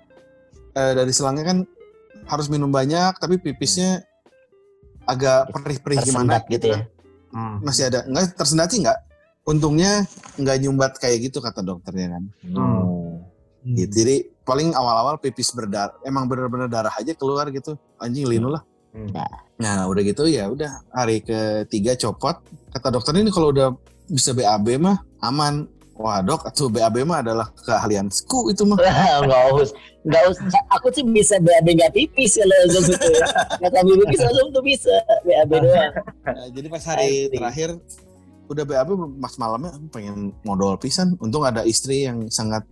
eh, dari selangnya kan harus minum banyak tapi pipisnya agak perih-perih gimana gitu ya. Hmm. masih ada enggak tersendat sih enggak untungnya enggak nyumbat kayak gitu kata dokternya kan? Hmm. gitu. Jadi paling awal-awal pipis berdarah emang bener-bener darah aja keluar gitu. Anjing linu lah. Hmm. nah. Udah gitu ya udah hari ketiga copot. Kata dokter ini kalau udah bisa BAB mah aman wah dok atau BAB mah adalah keahlianku itu mah Enggak usah. Enggak usah. Aku sih bisa BAB nggak tipis kalau Zom itu ya. Nggak sambil pipis langsung tuh bisa BAB doang. Nah, jadi pas hari terakhir udah BAB mas malamnya aku pengen modal pisan untung ada istri yang sangat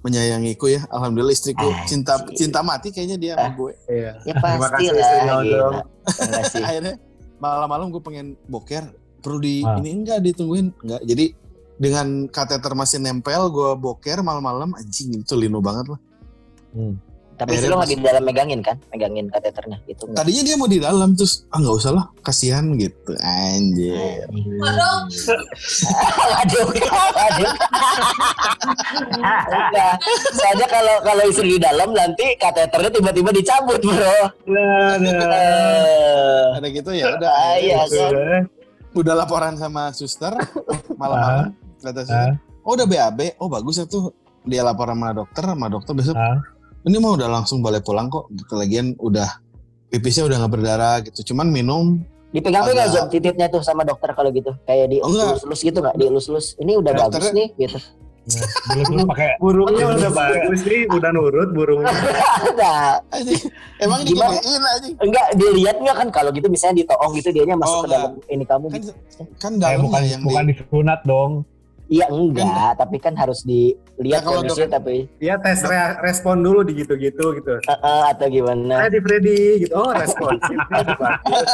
menyayangiku ya alhamdulillah istriku cinta cinta mati kayaknya dia sama gue Iya. Ya Terima pasti kasih lah. Gitu. Zom. Terima kasih. akhirnya malam-malam gue pengen boker perlu di Ah. ini enggak ditungguin enggak jadi dengan kateter masih nempel gue boker malam-malam anjing itu lino banget lah. Tapi Akhirnya lo nggak di dalam megangin kan? Megangin kateternya gitu. tadinya dia mau di dalam terus ah nggak usah lah kasihan gitu. Anjir. Waduh, waduh. Soalnya kalau kalau istri di dalam nanti kateternya tiba-tiba dicabut, bro. Nah, Eh, ada gitu ya udah Ah, iya. akhirnya udah laporan sama suster malam-malam kata suster oh udah BAB oh bagus ya tuh dia laporan sama dokter sama dokter besok Ah. ini mah udah langsung boleh pulang kok gitu lagian udah pipisnya udah nggak berdarah gitu cuman minum Dipegang-pegang Agak- Zom titiknya tuh sama dokter kalau gitu. Kayak Oh, enggak. dielus-elus gitu nggak? Dielus-elus. Ini udah bagus Dokternya- nih gitu. Dulu pakai Burungnya udah bagus nih, udah nurut burungnya. nah. Emang Gimana? anjing. enggak dilihat nggak kan kalau gitu misalnya ditoong gitu dianya masuk Oh, ke dalam ini kamu Kan gitu. kan eh, dalamnya bukan yang bukan di disunat dong. Iya enggak, tapi kan harus dilihat Nah, kalau dok- tapi Iya tes re- respon dulu di gitu-gitu gitu. eh, eh, atau gimana? Saya di Freddy gitu. Oh. Bagus.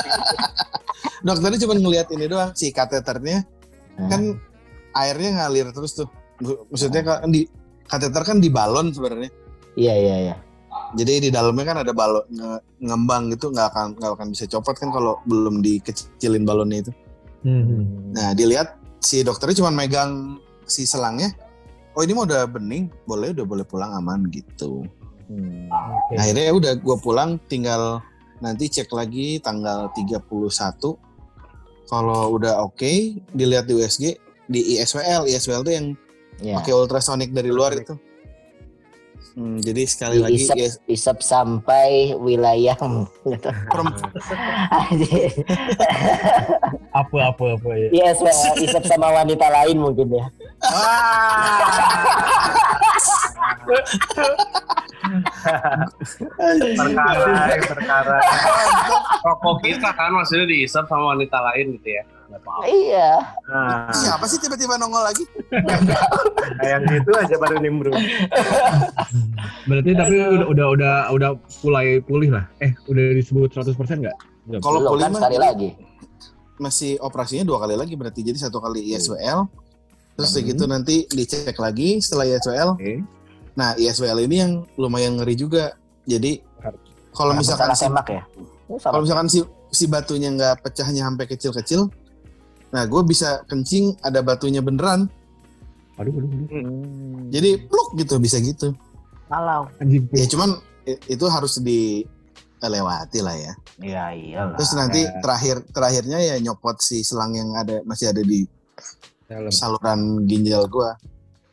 dokternya cuma ngelihat ini doang si kateternya Hmm. kan airnya ngalir terus tuh. Maksudnya kan di kateter kan di balon sebenarnya. Iya iya iya. Jadi di dalamnya kan ada balon nge- ngembang gitu nggak akan nggak akan bisa copot kan kalau belum dikecilin balonnya itu. Hmm. Nah dilihat si dokternya cuma megang si selangnya. Oh ini mah udah bening, boleh udah boleh pulang aman gitu. Hmm. Nah, akhirnya udah gue pulang tinggal nanti cek lagi tanggal 31 kalau udah oke dilihat di USG di ISWL ISWL tuh yang Iya. pakai ultrasonic dari luar itu Hmm, jadi sekali lagi Diisep, IS, isep sampai wilayah gitu. Apa apa apa ya. Yes, isep sama wanita lain mungkin ya. perkara, perkara. Rokok kita kan maksudnya diisap sama wanita lain gitu ya. Nggak tahu. Iya. Nah, siapa sih tiba-tiba nongol lagi kayak gitu aja baru nimbrung. Berarti tapi udah udah udah udah mulai pulih lah. Eh, udah disebut 100% enggak? kalau pulih kan mah sekali lagi. masih operasinya dua kali lagi berarti jadi satu kali ISWL terus Hmm. gitu nanti dicek lagi setelah ISWL Oke. nah ISWL ini yang lumayan ngeri juga jadi kalau misalkan si semak ya. Kalau misalkan si si batunya nggak pecahnya sampai kecil-kecil nah gue bisa kencing ada batunya beneran Aduh, aduh, aduh. Hmm. jadi pluk gitu bisa gitu Kalau. Ya cuman itu harus dilewati lah ya Iya iyalah. terus nanti Ya. terakhir terakhirnya ya nyopot si selang yang ada masih ada di Dalam. saluran ginjal gue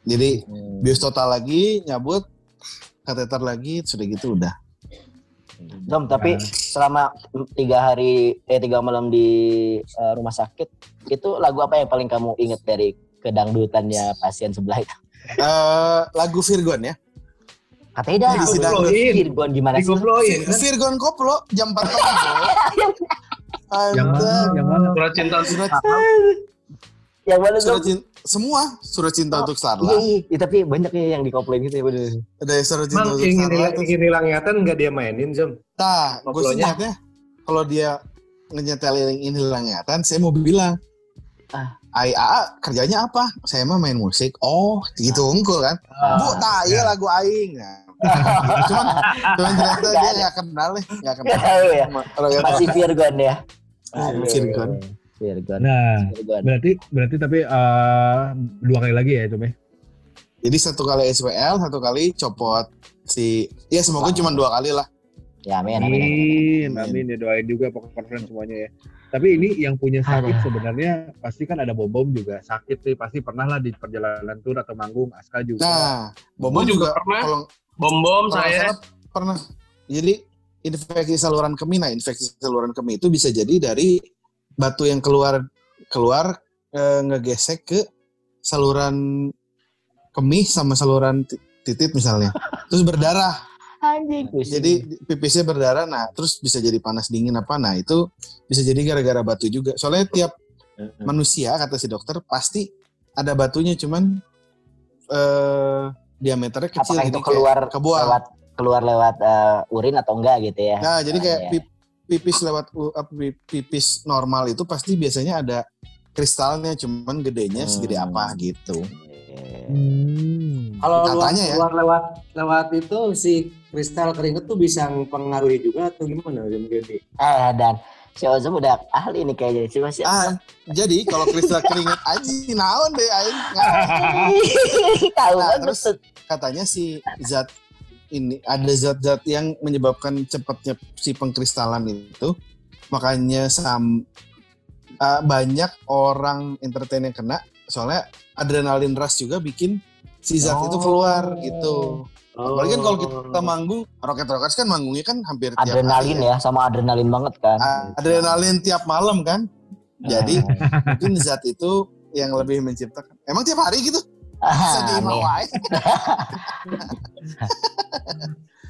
jadi Hmm. bios total lagi nyabut kateter lagi sudah gitu udah Dom, tapi selama tiga hari eh tiga malam di eh, rumah sakit itu lagu apa yang paling kamu inget dari kedangdutannya pasien sebelah itu? Eh, lagu Virgon ya Katanya dah. Virgon gimana sih? Digobloin kan? Virgon koplo jam 4 pagi Yang mana? Yang mana? Surat cinta surat Yang mana surat cinta semua surat cinta untuk Iya, Starla iya, iya, tapi banyak ya yang dikoploin gitu ya bener. ada surat cinta Emang untuk ingin Starla terus ingin hilang ingatan nggak dia mainin Zom? Nah, gue sih niatnya kalau dia ngenyelin ini hilang ingatan, saya mau bilang, Ah. Ai AA kerjanya apa? Saya mah main musik. Oh, gitu unggul kan? Ah. Bu, tak iya lagu aing. Nah, cuman, cuman ternyata dia nggak kenal ya, nggak kenal. Ya. sama Royal Masih Virgon ya. Aduh, Virgon. Nah, Virgon. berarti berarti tapi eh, dua kali lagi ya itu Meh. Jadi satu kali SWL, satu kali copot si, ya semoga cuma dua kali lah. Ya amin amin. amin. Amin, amin. amin ya doain juga pokok friend semuanya ya. Tapi ini yang punya sakit Aduh. sebenarnya pasti kan ada bom bom juga sakit sih pasti pernah lah di perjalanan tour atau manggung Aska juga. Nah, Bobo Gua juga juga, pernah. kalau Bom bom kalau saya. salah pernah. Jadi infeksi saluran kemih, nah infeksi saluran kemih itu bisa jadi dari batu yang keluar keluar eh, ngegesek ke saluran kemih sama saluran ti- titit misalnya, terus berdarah. Anjing. Jadi pipisnya berdarah, nah terus bisa jadi panas dingin apa, nah itu bisa jadi gara-gara batu juga. Soalnya tiap manusia kata si dokter pasti ada batunya, cuman eh diameternya kecil, apakah jadi itu kayak keluar kebuang. lewat keluar lewat eh, urin atau enggak gitu ya? Nah, jadi kayak iya. pip- pipis lewat pi- pipis normal itu pasti biasanya ada kristalnya, cuman gedenya segede Hmm. apa gitu. Hmm. Kalau luar, Katanya ya. luar lewat lewat itu si kristal keringet tuh bisa mempengaruhi juga atau gimana Zom Dedi? Ah dan si Ozom udah ahli nih kayaknya sih masih. Ah, jadi kalau kristal keringet aja naon deh aing. Nggak- Tahu Nah, kan terus katanya si zat ini ada zat-zat yang menyebabkan cepatnya si pengkristalan itu. Makanya sam ah, banyak orang entertain yang kena soalnya adrenalin rush juga bikin si zat itu keluar gitu. Apalagi kan kalau kita manggung, Rocket Rockers kan manggungnya kan hampir tiap adrenalin hari ya sama adrenalin banget kan. A- Adrenalin tiap malam kan. Jadi Ah. mungkin zat itu yang lebih menciptakan. Emang tiap hari gitu? Sedih wae.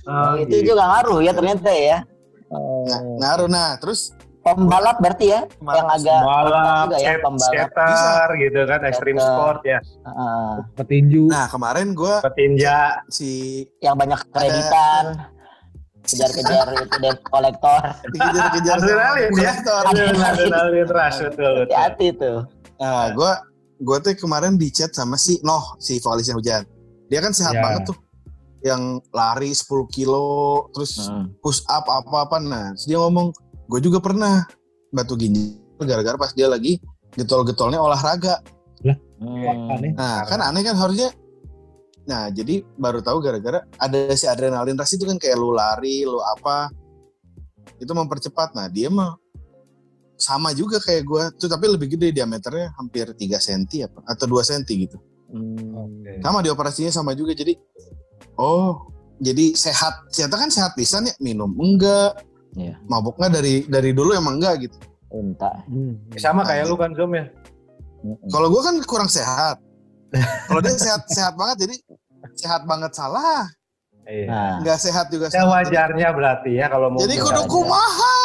Oh, itu gitu. juga ngaruh ya ternyata ya. Oh. Ngaruh nah, terus Pembalap berarti ya, yang agak balap, juga ya pembalap. skater gitu kan, extreme Skater. sport ya, Heeh. Petinju. nah kemarin gua petinja, si yang banyak kreditan, kejar-kejar itu debt kolektor. dikejar-kejar sama adrenalin ya, kolektor. adrenalin, rush betul. Hati-hati tuh. Nah, gua gua tuh kemarin di chat sama si Noh, si vokalisnya Hujan. Dia kan sehat Ya. banget tuh. Yang lari 10 kilo, terus Hmm. push up apa-apa. Nah, terus dia ngomong, gue juga pernah batu ginjal gara-gara pas dia lagi getol-getolnya olahraga. Hmm. Aneh. Nah, kan aneh kan harusnya. Nah, jadi baru tahu gara-gara ada si adrenalin rush itu kan kayak lu lari, lu apa. Itu mempercepat. Nah, dia mah sama juga kayak gua tuh tapi lebih gede diameternya hampir 3 cm apa atau 2 cm gitu. Hmm. Sama di operasinya sama juga jadi oh, jadi sehat. Ternyata kan sehat pisan ya, minum enggak. Iya. Mabuk enggak dari dari dulu emang enggak gitu. Unta. Hmm. Sama kayak lu kan Zoom ya. Kalau gua kan kurang sehat. Kalau dia sehat sehat banget jadi sehat banget salah, Iya. Nah, nggak sehat juga Ya wajarnya berarti ya kalau mau. Jadi kudu kumaha.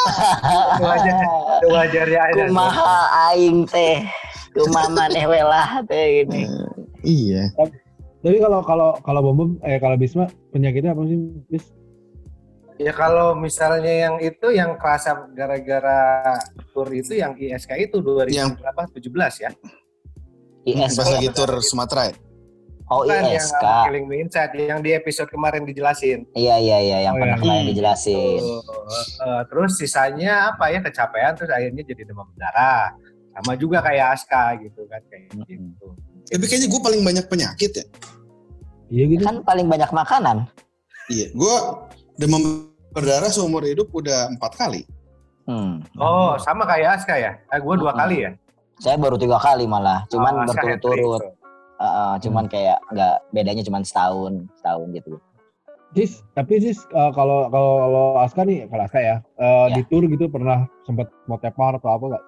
Wajarnya aja. Zoom. kumaha aing teh, kumaha maneh welah teh gini. Iya. Tapi kalau kalau kalau bom bom eh kalau Bisma penyakitnya apa sih Bis? Ya kalau misalnya yang itu yang kerasa gara-gara tur itu yang ISK itu 2000 Yang- berapa? 17 ya. ISK. Pas lagi tur Sumatera ya? Oh Bukan yang ISK. Killing Me Inside yang di episode kemarin dijelasin. Iya iya iya yang Oh, pernah iya. kemarin dijelasin. Tuh, eh, terus sisanya apa ya kecapean terus akhirnya jadi demam berdarah. Sama juga kayak Aska gitu kan kayak Mm-mm. gitu. Tapi kayaknya gue paling banyak penyakit ya. Iya gitu. Kan paling banyak makanan. Iya. Gue demam berdarah seumur hidup udah empat kali. Hmm. Oh, sama kayak Aska ya? Eh, gue dua Mm-mm. kali ya. Saya baru tiga kali malah, cuman Oh, berturut-turut. Heeh, cuman kayak nggak bedanya cuman setahun, setahun gitu. Sis, tapi sis eh, kalau kalau kalau Aska nih, kalau Aska ya, eh, Ya. di tour gitu pernah sempat mau tepar atau apa gak?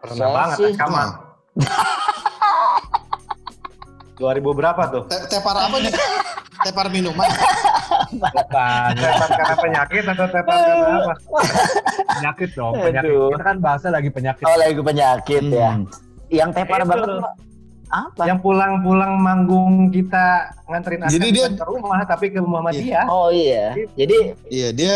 Pernah Saya banget sih- Aska mah. 2000 berapa tuh? Te- tepar apa nih? tepar minuman. Bukan. Tepar karena penyakit atau tepar karena apa? penyakit dong, penyakit. Aduh. Kita kan bahasa lagi penyakit. Oh lagi penyakit ya. Hmm. Yang tepar Itu banget. Apa? Yang pulang-pulang manggung kita nganterin Jadi dia- ke rumah tapi ke Muhammadiyah. Oh iya. Jadi Iya dia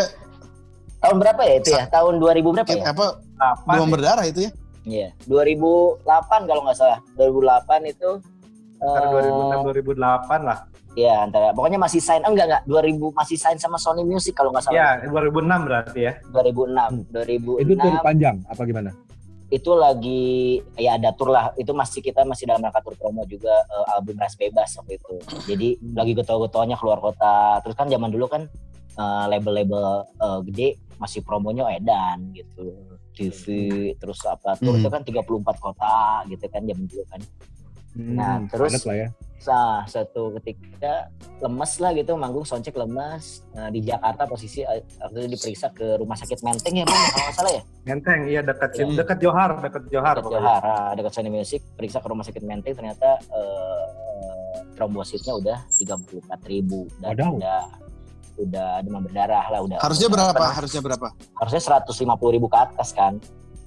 tahun berapa ya itu ya? Tahun 2000 berapa kayak ya? apa Apa demam berdarah itu ya? Iya. 2008 kalau nggak salah. 2008 itu Antara eh, 2006 2008 lah. Iya, antara pokoknya masih sign oh, enggak enggak 2000 masih sign sama Sony Music kalau nggak salah. Ya, 2006 berarti ya. 2006. 2006 Itu tour panjang apa gimana? Itu lagi ya ada tour lah itu masih kita masih dalam rangka tour promo juga eh, album Ras Bebas waktu itu jadi lagi getol-getolnya keluar kota terus kan zaman dulu kan eh, label-label eh, gede masih promonya edan gitu TV terus apa tour Hmm. itu kan 34 kota gitu kan zaman dulu kan Nah, terus- ya. Nah, suatu ketika lemes lah gitu, manggung soundcheck lemes. Nah, di Jakarta posisi eh, waktu itu diperiksa ke rumah sakit Menteng ya, Bang, kalau nggak salah ya. Menteng, iya dekat Ya. dekat Johar, dekat Johar dekat. Johar, ah, dekat Sony Music, periksa ke rumah sakit Menteng ternyata eh, trombositnya udah 34.000 ribu dan Wadaw. udah udah demam berdarah lah udah. Harusnya berapa? Harusnya berapa? Harusnya 150 ribu ke atas kan.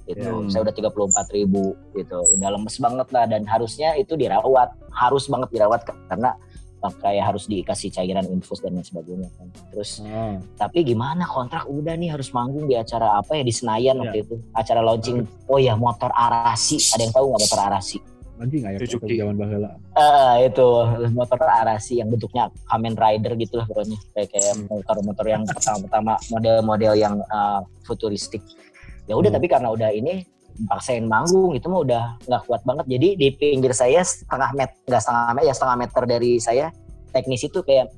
Gitu. Hmm. Saya udah 34 ribu gitu. Udah lemes banget lah dan harusnya itu dirawat. Harus banget dirawat karena kayak harus dikasih cairan infus dan lain sebagainya kan. Terus Ah, tapi gimana kontrak udah nih harus manggung di acara apa ya di Senayan Ya. waktu itu acara launching oh ya motor arasi ada yang tahu nggak motor arasi anjing Suzuki. zaman. Eh itu motor arasi yang bentuknya Kamen Rider gitu lah pokoknya kayak kayak Hmm. motor-motor yang pertama-pertama model-model yang eh, futuristik ya udah Hmm. tapi karena udah ini paksain manggung itu mah udah nggak kuat banget jadi di pinggir saya setengah meter nggak setengah meter ya setengah meter dari saya teknisi itu kayak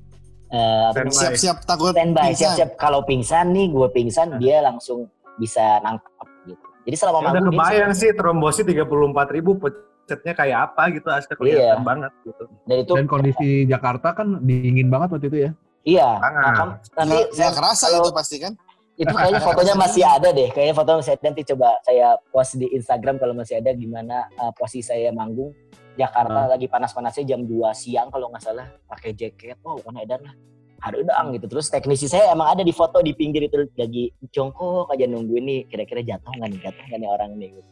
eh. Siap-siap takut standby siap-siap kalau pingsan nih gue pingsan Nah. dia langsung bisa nangkap gitu jadi selama Ya udah manggung dia kebayang sih trombosit 34 ribu pecetnya kayak apa gitu Aska kelihatan Iya. banget gitu. dan itu Dan kondisi Jakarta kan dingin banget waktu itu ya. iya nah, kam- nanti saya nggak kerasa kalau- itu pasti kan? Itu kayaknya fotonya masih ada deh. Kayaknya foto saya nanti coba saya post di Instagram kalau masih ada gimana uh, posisi saya manggung. Jakarta lagi panas-panasnya jam 2 siang kalau nggak salah. Pakai jaket. Oh kan edan lah. Harudang gitu. Terus teknisi saya emang ada di foto di pinggir itu. Lagi jongkok aja nunggu ini kira-kira jatuh nggak nih? Jatuh nggak nih orang ini gitu.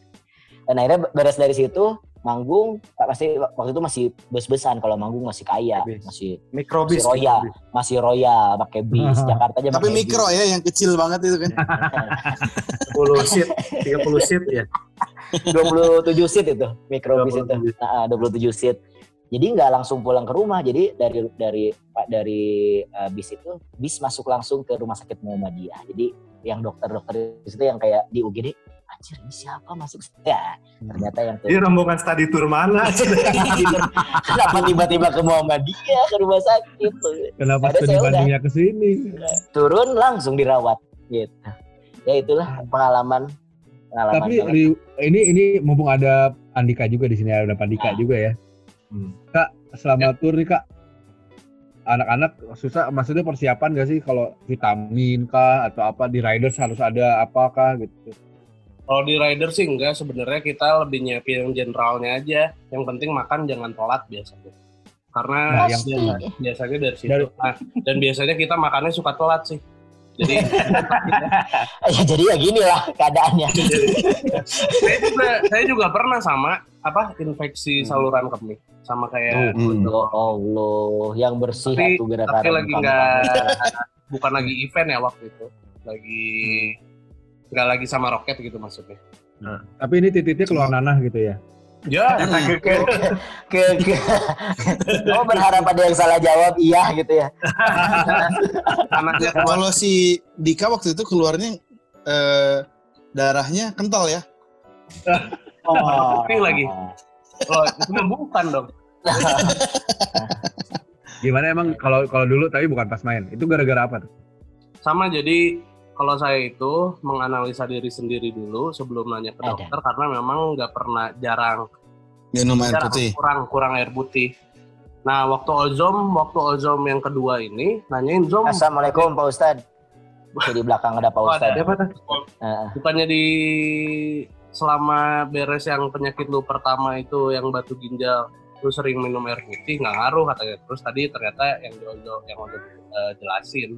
Dan akhirnya beres dari situ manggung pasti waktu itu masih bes-besan kalau manggung masih kaya Bis. masih Mikrobis. masih royal masih royal pakai bis Jakarta aja Tapi pakai mikro bis. ya yang kecil banget itu kan. 10 seat, 30 seat ya. 27 seat itu mikrobis itu 27. Nah, 27 seat jadi nggak langsung pulang ke rumah jadi dari dari pak dari uh, bis itu bis masuk langsung ke rumah sakit Muhammadiyah jadi yang dokter-dokter di situ yang kayak di UGD anjir ini siapa masuk ya ternyata yang tuh Ini rombongan study tour mana? kenapa tiba-tiba ke Muhammadiyah ke rumah sakit tuh Kenapa Ada studi bandingnya ke sini? turun langsung dirawat gitu ya itulah pengalaman pengalaman Tapi. Ri- ini ini mumpung ada Andika juga di sini ada Pandika Ah. juga ya. Hmm. Kak, selama tur nih Kak, anak-anak susah maksudnya persiapan gak sih kalau vitamin kah atau apa di riders harus ada apakah gitu. Kalau di rider sih enggak, sebenarnya kita lebih nyiapin yang generalnya aja. Yang penting makan jangan telat biasanya. Karena Nah, yang- biasa- biasanya dari situ. Dari- Nah, dan biasanya kita makannya suka telat sih. Jadi ya jadi ya gini lah keadaannya saya juga saya juga pernah sama apa infeksi saluran kemih sama kayak Hmm. ya Allah yang bersih Tapi- itu gerakan tapi lagi kamu. nggak bukan lagi event ya waktu itu lagi nggak lagi sama roket gitu maksudnya Tapi ini titiknya keluar nanah gitu ya. ya ke ke ke, ke. oh berharap ada yang salah jawab iya gitu ya anaknya Kalau si Dika waktu itu keluarnya eh, darahnya kental ya. oh Putih lagi. oh itu bukan dong Gimana emang kalau kalau dulu tapi bukan pas main. Itu gara-gara apa tuh? sama jadi kalau saya itu menganalisa diri sendiri dulu sebelum nanya ke Ada. dokter karena memang nggak pernah jarang Minum air jarang putih. kurang kurang air putih nah waktu ozom waktu ozom yang kedua ini nanyain zom Assalamualaikum Pak Ustad di belakang ada Pak Oh, Ustad ada. Siapa tuh? Heeh. bukannya di selama beres yang penyakit lu pertama itu yang batu ginjal lu sering minum air putih nggak ngaruh katanya terus tadi ternyata yang Jojo yang udah eh, jelasin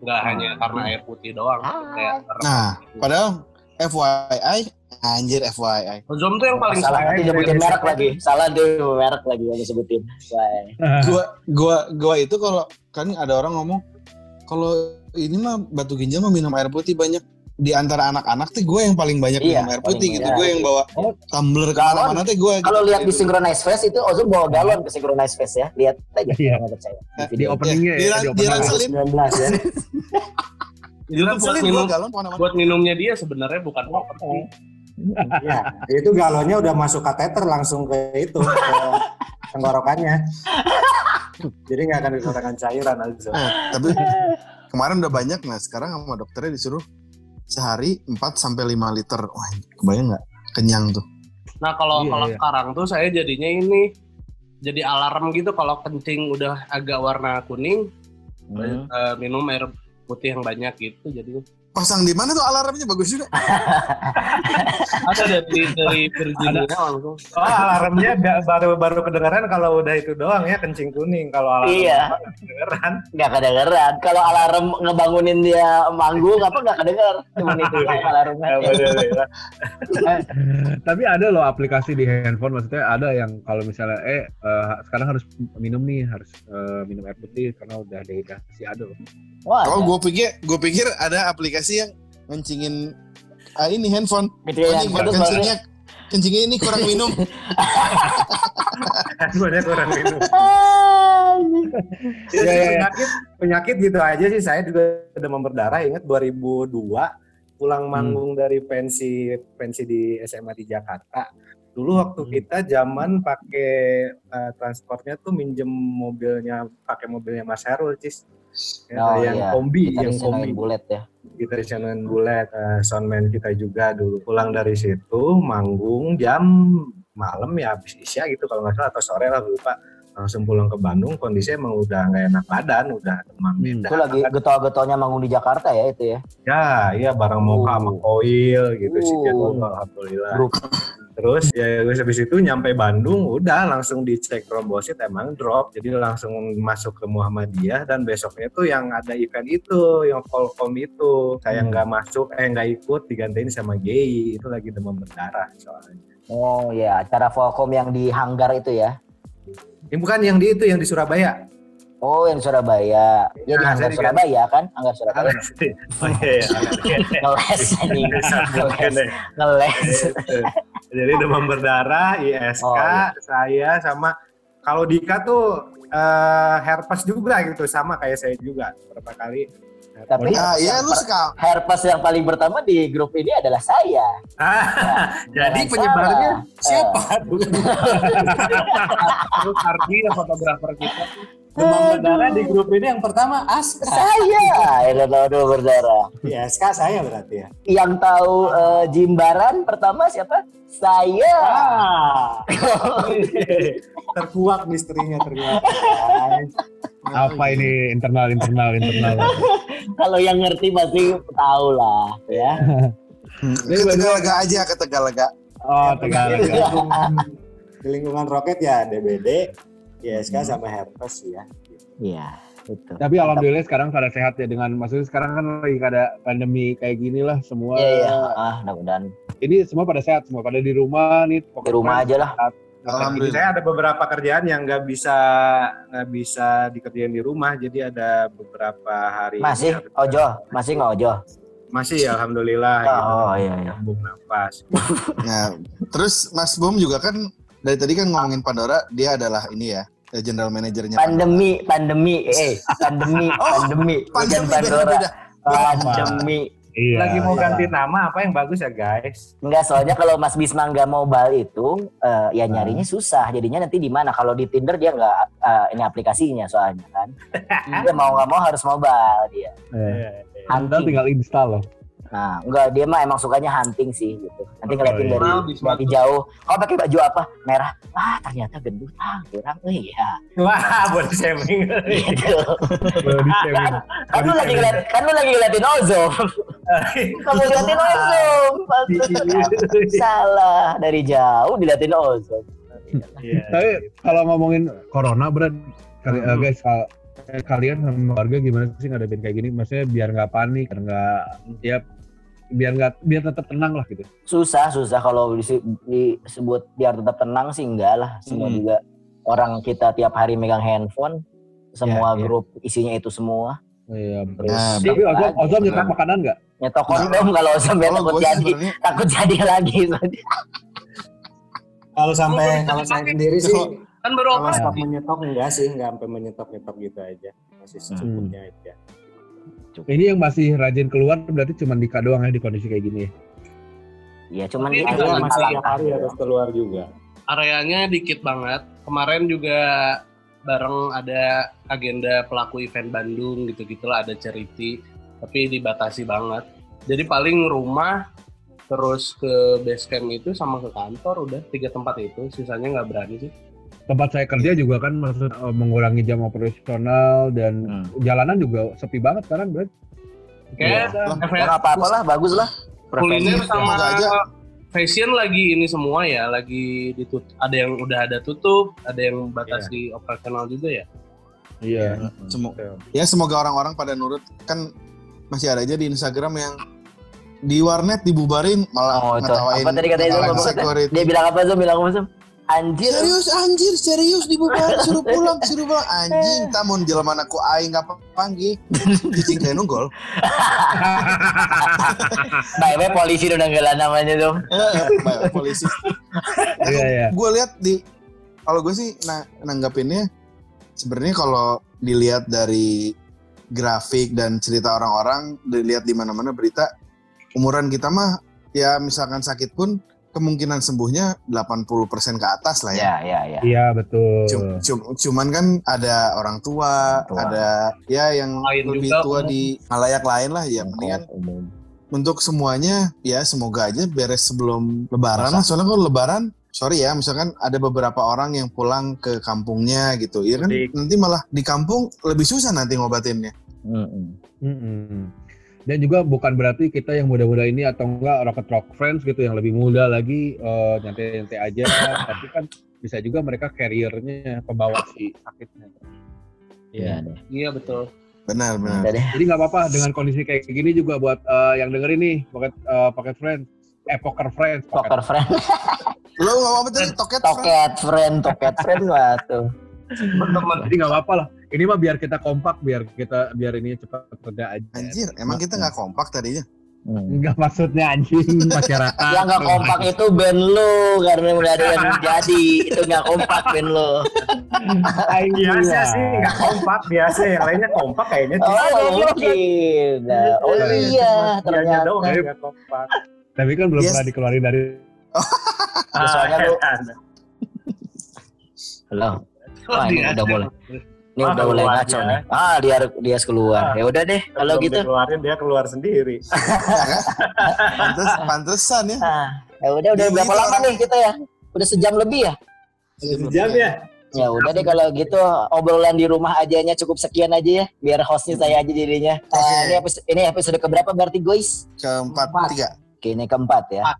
nggak hanya karena air putih doang kayak Nah, padahal FYI, anjir FYI. ozom tuh yang paling salah nanti nyebutin merek lagi. Salah dia merek lagi yang disebutin. Gua gua gua itu kalau kan ada orang ngomong kalau ini mah batu ginjal mah minum air putih banyak di antara anak-anak tuh gue yang paling banyak Iya, minum air putih gitu gue yang bawa Oh, tumbler galon. ke mana-mana tuh gue kalau lihat di Synchronize Fest itu Ozom bawa galon ke Synchronize Fest ya lihat aja Iya. percaya Eh, Di video openingnya Di ya, ran- di di opening. ranselin. 19 ya itu tuh buat minum galon buat minumnya dia sebenarnya bukan properti Ya, itu galonnya udah masuk kateter langsung ke itu ke tenggorokannya. Jadi nggak akan dikeluarkan cairan Alzo. Eh, tapi kemarin udah banyak nah sekarang sama dokternya disuruh sehari 4 sampai 5 liter. Wah, kebayang nggak? Kenyang tuh. Nah kalau Iya, kalau iya. sekarang tuh saya jadinya ini jadi alarm gitu kalau kencing udah agak warna kuning Hmm. eh, minum air putih yang banyak gitu jadi Pasang di mana tuh alarmnya bagus juga. ada dari dari Virginia Oh, alarmnya baru baru kedengeran kalau udah itu doang ya kencing kuning. Kalau alarm Iya. kedengeran. nggak kedengeran kalau alarm ngebangunin dia manggung apa nggak kedenger cuma itu doang alarmnya Ya, bener, bener. Tapi ada loh aplikasi di handphone maksudnya ada yang kalau misalnya eh eh, sekarang harus minum nih harus eh, minum air putih karena udah dehidrasi ada loh. wah Kalau ada. gue pikir, gue pikir ada aplikasi yang ngencingin ah, ini handphone. gitu ya Anjing, Terus kencingnya, kencingnya ini kurang minum. Sebenarnya kurang minum. Ya, Ya, ya, ya. penyakit penyakit gitu aja sih saya juga demam berdarah ingat 2002 pulang manggung dari pensi pensi di SMA di Jakarta dulu waktu Hmm. kita zaman pakai eh, transportnya tuh minjem mobilnya pakai mobilnya Mas Herul cis Ya, Oh, yang iya. kombi kita yang kombi bulet ya kita dengan bulet eh, soundman kita juga dulu pulang dari situ manggung jam malam ya habis isya gitu kalau nggak salah atau sore lah lupa langsung pulang ke Bandung kondisi emang udah nggak enak badan udah demam Hmm. itu lagi getol-getolnya manggung di Jakarta ya itu ya ya iya bareng Moka sama Uh. Koil gitu sih Uh. jadwal alhamdulillah grup Terus ya terus habis itu nyampe Bandung udah langsung dicek trombosit emang drop. Jadi langsung masuk ke Muhammadiyah dan besoknya tuh yang ada event itu, yang Volcom itu kayak Hmm. nggak masuk, eh nggak ikut digantiin sama GI itu lagi demam berdarah soalnya. Oh ya, acara Volcom yang di hanggar itu ya. Ini bukan yang di itu yang di Surabaya. Oh, yang Surabaya. Ya di Nah, hanggar saya Surabaya kan? Hanggar Surabaya. Oh iya, iya. Ngeles ini. Ngeles. Jadi demam berdarah, ISK, Oh, iya. saya sama kalau Dika tuh eh, herpes juga gitu sama kayak saya juga beberapa kali. Tapi Ah, iya lu sekal. herpes yang paling pertama di grup ini adalah saya. Ah, jadi Jangan penyebarnya salah. siapa? Terus Ardi yang fotografer kita. Demam berdarah di grup ini yang pertama Aska. Saya yang tahu dulu berdarah. Ya, Aska saya berarti ya. Yang tahu eh, Jimbaran pertama siapa? Saya. Ah. terkuak misterinya ternyata. guys. Apa ini internal internal internal? Kalau yang ngerti pasti tahu lah ya. Ke Tegalaga aja ke Tegalaga. Oh, lingkungan, di lingkungan roket ya DBD, ISK sama herpes ya. Iya, itu. Tapi alhamdulillah sekarang pada sehat ya dengan maksudnya sekarang kan lagi ada pandemi kayak gini lah semua. Iya, iya. Ah, mudah-mudahan Ini semua pada sehat, semua pada di rumah nih. di rumah aja lah. Alhamdulillah. Saya ada beberapa kerjaan yang nggak bisa nggak bisa dikerjain di rumah, jadi ada beberapa hari. Masih ojo, masih nggak ojo. Masih, alhamdulillah. gitu. Oh, iya, iya. Nyambung nafas. Nah, terus Mas Bom juga kan dari tadi kan ngomongin Pandora, dia adalah ini ya, eh, general manajernya Pandora. Pandemi, pandemi, eh, pandemi, Oh, pandemi, bukan Pandemi Pandora. beda-beda. Pandemi. Iya. Lagi mau iya. ganti nama apa yang bagus ya guys? Enggak, soalnya kalau Mas Bisma nggak mobile itu, eh, ya nyarinya susah. Jadinya nanti di mana? Kalau di Tinder dia nggak eh, ini aplikasinya soalnya kan. dia mau nggak mau harus mobile dia. Eh, Anda Hunting. tinggal install loh. Nah, enggak dia mah emang sukanya hunting sih gitu. Nanti ngeliatin iya. dari dari jauh. Kau pakai baju apa? Merah. Ah, ternyata gendut. Ah, kurang. Oh iya. Wah, boleh shaming. Gitu. Boleh di-sharing. kan lu lagi ngeliat, kan lu lagi ngeliatin ozon. Kamu liatin ozon. Salah dari jauh diliatin ozon. Iya. Tapi kalau ngomongin corona berat kali, eh, guys eh, kalian sama keluarga gimana sih ngadepin kayak gini? Maksudnya biar nggak panik, biar nggak ya biar nggak biar tetap tenang lah gitu. Susah, susah kalau disebut biar tetap tenang sih enggak lah. Semua Hmm. juga orang kita tiap hari megang handphone. Semua Ya, ya. grup isinya itu semua. Iya, betul. Nah, Tapi Ozom, lagi. Ozom nyetok makanan nggak? Nyetok kondom kalau sampai Kalau takut jadi takut jadi lagi. Kalau sampai kalau saya sendiri sih Kan baru kalau stop menyetok enggak sih, enggak sampai menyetok-nyetok gitu aja. Masih secukupnya aja. Ini yang masih rajin keluar berarti cuma Dika doang ya di kondisi kayak gini. ya? Iya, cuman lima masih tiap langkah. hari harus keluar juga. Areanya dikit banget. Kemarin juga bareng ada agenda pelaku event Bandung gitu-gitulah ada charity tapi dibatasi banget. Jadi paling rumah terus ke base camp itu sama ke kantor udah tiga tempat itu sisanya nggak berani sih. Tempat saya kerja juga kan maksud eh, mengurangi jam operasional dan Hmm. jalanan juga sepi banget sekarang berarti. Kayak Ya apa-apa lah, bagus lah. kuliner Preventif. sama semoga aja. fashion lagi ini semua ya lagi ditut ada yang udah ada tutup ada yang batasi operasional juga ya Iya. Semo- ya semoga orang-orang pada nurut kan masih ada aja di Instagram yang di warnet dibubarin malah Oh, ngetawain Apa tadi katanya security. Dia bilang apa Zom? Bilang apa Zom? Anjir. serius anjir serius dibubarin suruh pulang suruh pulang anjing tamun jelema aku aing nggak panggil cicing kayak nunggol Baik, polisi udah nggak namanya Zom. Eh, baik, polisi Iya, iya. gue lihat di kalau gue sih na- nanggapinnya sebenarnya kalau dilihat dari grafik dan cerita orang-orang dilihat di mana-mana berita umuran kita mah ya misalkan sakit pun kemungkinan sembuhnya 80% ke atas lah ya. Ya, ya, ya. Iya, betul. Cum- cum- cuman kan ada orang tua, Tua. ada ya yang Lain lebih juga, tua umum. di halayak lain lah ya mendingan Umum. untuk semuanya ya semoga aja beres sebelum lebaran lah soalnya kalau lebaran sorry ya misalkan ada beberapa orang yang pulang ke kampungnya gitu ya kan nanti malah di kampung lebih susah nanti ngobatinnya Mm-mm. Mm-mm. Dan juga bukan berarti kita yang muda-muda ini atau enggak Rocket Rock Friends gitu yang lebih muda lagi eh, nyantai-nyantai aja, tapi kan bisa juga mereka carrier-nya pembawa si sakitnya. Iya. Iya. Iya betul. Benar, benar. Jadi nggak apa-apa dengan kondisi kayak gini juga buat eh, yang dengerin nih Pocket eh, Pocket Friends, eh Poker Friends, Pocket Poker friend, Lo ngomong apa tadi? Toket? Toket friend, toket friend wah tuh. Teman-teman. Jadi nggak apa-apa lah. Ini mah biar kita kompak, biar kita biar ini cepat reda aja. Anjir, emang kita nggak kompak tadinya. Hmm. Enggak maksudnya anjing masyarakat. Yang nggak kompak itu band lu karena udah ada yang jadi itu nggak kompak band lu. Biasa sih nggak kompak, biasa yang lainnya kompak kayaknya. Oh mungkin. Nah, oh iya Dianya ternyata. doang yang nggak kompak. Tapi kan belum Yes. pernah dikeluarin dari Ya, soalnya lu Ah, Halo. Wah, ini udah aja. Ini Ah, udah mulai ngaco nih. Ah, dia dia keluar. Ya udah deh kalau Belum gitu. dikeluarin dia keluar sendiri. Pantes, pantesan ya. Ah, ya udah udah berapa lama nih kita ya? Udah sejam lebih ya? Sejam ya? Ya udah deh kalau gitu obrolan di rumah ajanya cukup sekian aja ya biar hostnya saya aja dirinya. Eh, Oke. ini episode ini episode keberapa berarti guys? Keempat, Empat. tiga. Oke ini keempat ya. Empat.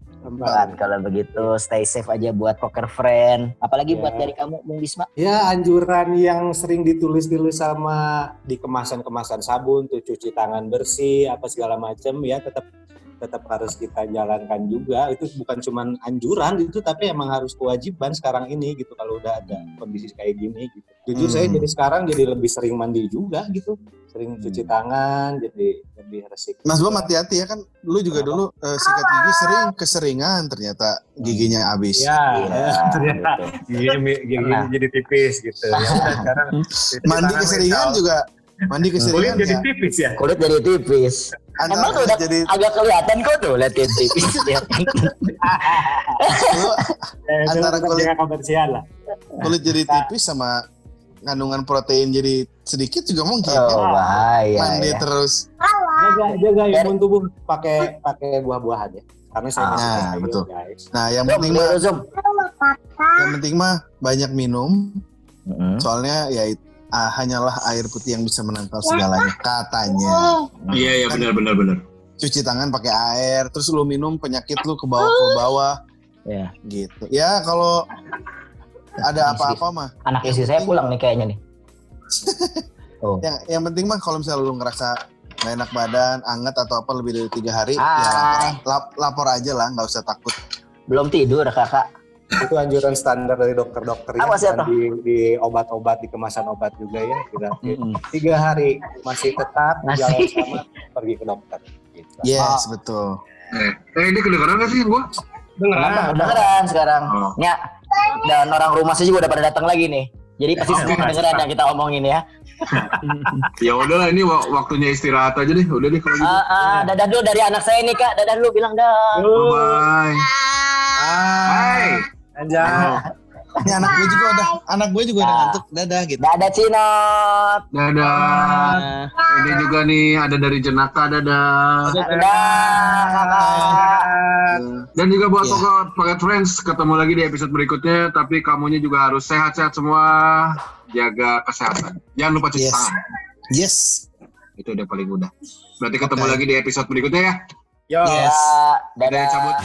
Kalau begitu stay safe aja buat poker friend. Apalagi Ya. buat dari kamu Bung Bisma. Ya anjuran yang sering ditulis-tulis sama di kemasan-kemasan sabun tuh cuci tangan bersih apa segala macam ya tetap tetap harus kita jalankan juga itu bukan cuman anjuran itu tapi emang harus kewajiban sekarang ini gitu kalau udah ada kondisi kayak gini gitu. Jujur Hmm. saya jadi sekarang jadi lebih sering mandi juga gitu sering cuci tangan jadi lebih resik. Mas Bom hati-hati ya kan. Lu juga Kenapa? dulu eh, sikat gigi sering keseringan ternyata giginya habis. Ya, Iya, ternyata gitu. gigi, gigi jadi tipis gitu. Ya sekarang Mandi keseringan juga. Mandi kulit keseringan jadi ya. tipis ya. Kulit jadi tipis. Antara Emang tuh udah jadi agak kelihatan kok tuh liatin tipis. Lihat. lu Eh, itu Antara kulit- kebersihan lah. kulit jadi tipis sama kandungan protein jadi sedikit juga mungkin Oh kan. bahaya Mandi ya. terus. Jaga jaga imun tubuh pakai pakai buah-buahan ya. Karena saya Ah, nah, betul. guys. Nah, yang penting mah yang penting mah banyak minum. Mm-mm. Soalnya ya ah, hanyalah air putih yang bisa menangkal segalanya katanya. Iya iya benar benar benar. Cuci tangan pakai air, terus lu minum penyakit lu ke bawah ke bawah Ya. gitu. Ya kalau ada apa-apa mah Anak istri saya pulang nih kayaknya nih. Oh. yang yang penting mah kalau misalnya lu ngerasa gak enak badan, anget atau apa lebih dari tiga hari, Hai. ya lapor, lap- lapor aja lah, nggak usah takut. Belum tidur kakak. Itu anjuran standar dari dokter-dokter ya. Di, di obat-obat di kemasan obat juga ya. Tidak Mm-mm. tiga hari masih tetap Masih. jalan sama pergi ke dokter. Gitu. Yes, betul. Eh, eh ini kedengeran gak sih gua? Dengeran. Kedengeran sekarang. Oh. Ya. Dan orang rumah saya juga udah pada datang lagi nih. Jadi pasti semua kedengeran yang kita omongin ya. Ya udahlah ini wa- waktunya istirahat aja deh. Udah deh kalau gitu. Ah, ah, dadah dulu dari anak saya nih kak. Dadah dulu bilang dah. Bye. Hai. Anjay. Ini anak gue juga udah, anak gue juga udah Ah. ngantuk, dadah gitu. Dadah Cinot. Dadah. Ah, Ini juga nih ada dari Jenaka dadah. Dadah. Dan juga buat Iya. Pocket Pocket Friends ketemu lagi di episode berikutnya. Tapi kamunya juga harus sehat-sehat semua. Jaga kesehatan. Jangan lupa cuci Yes. tangan. Yes. Itu udah paling mudah. Berarti ketemu lagi di episode berikutnya ya. Yo. Yes. Kita dadah. cabut.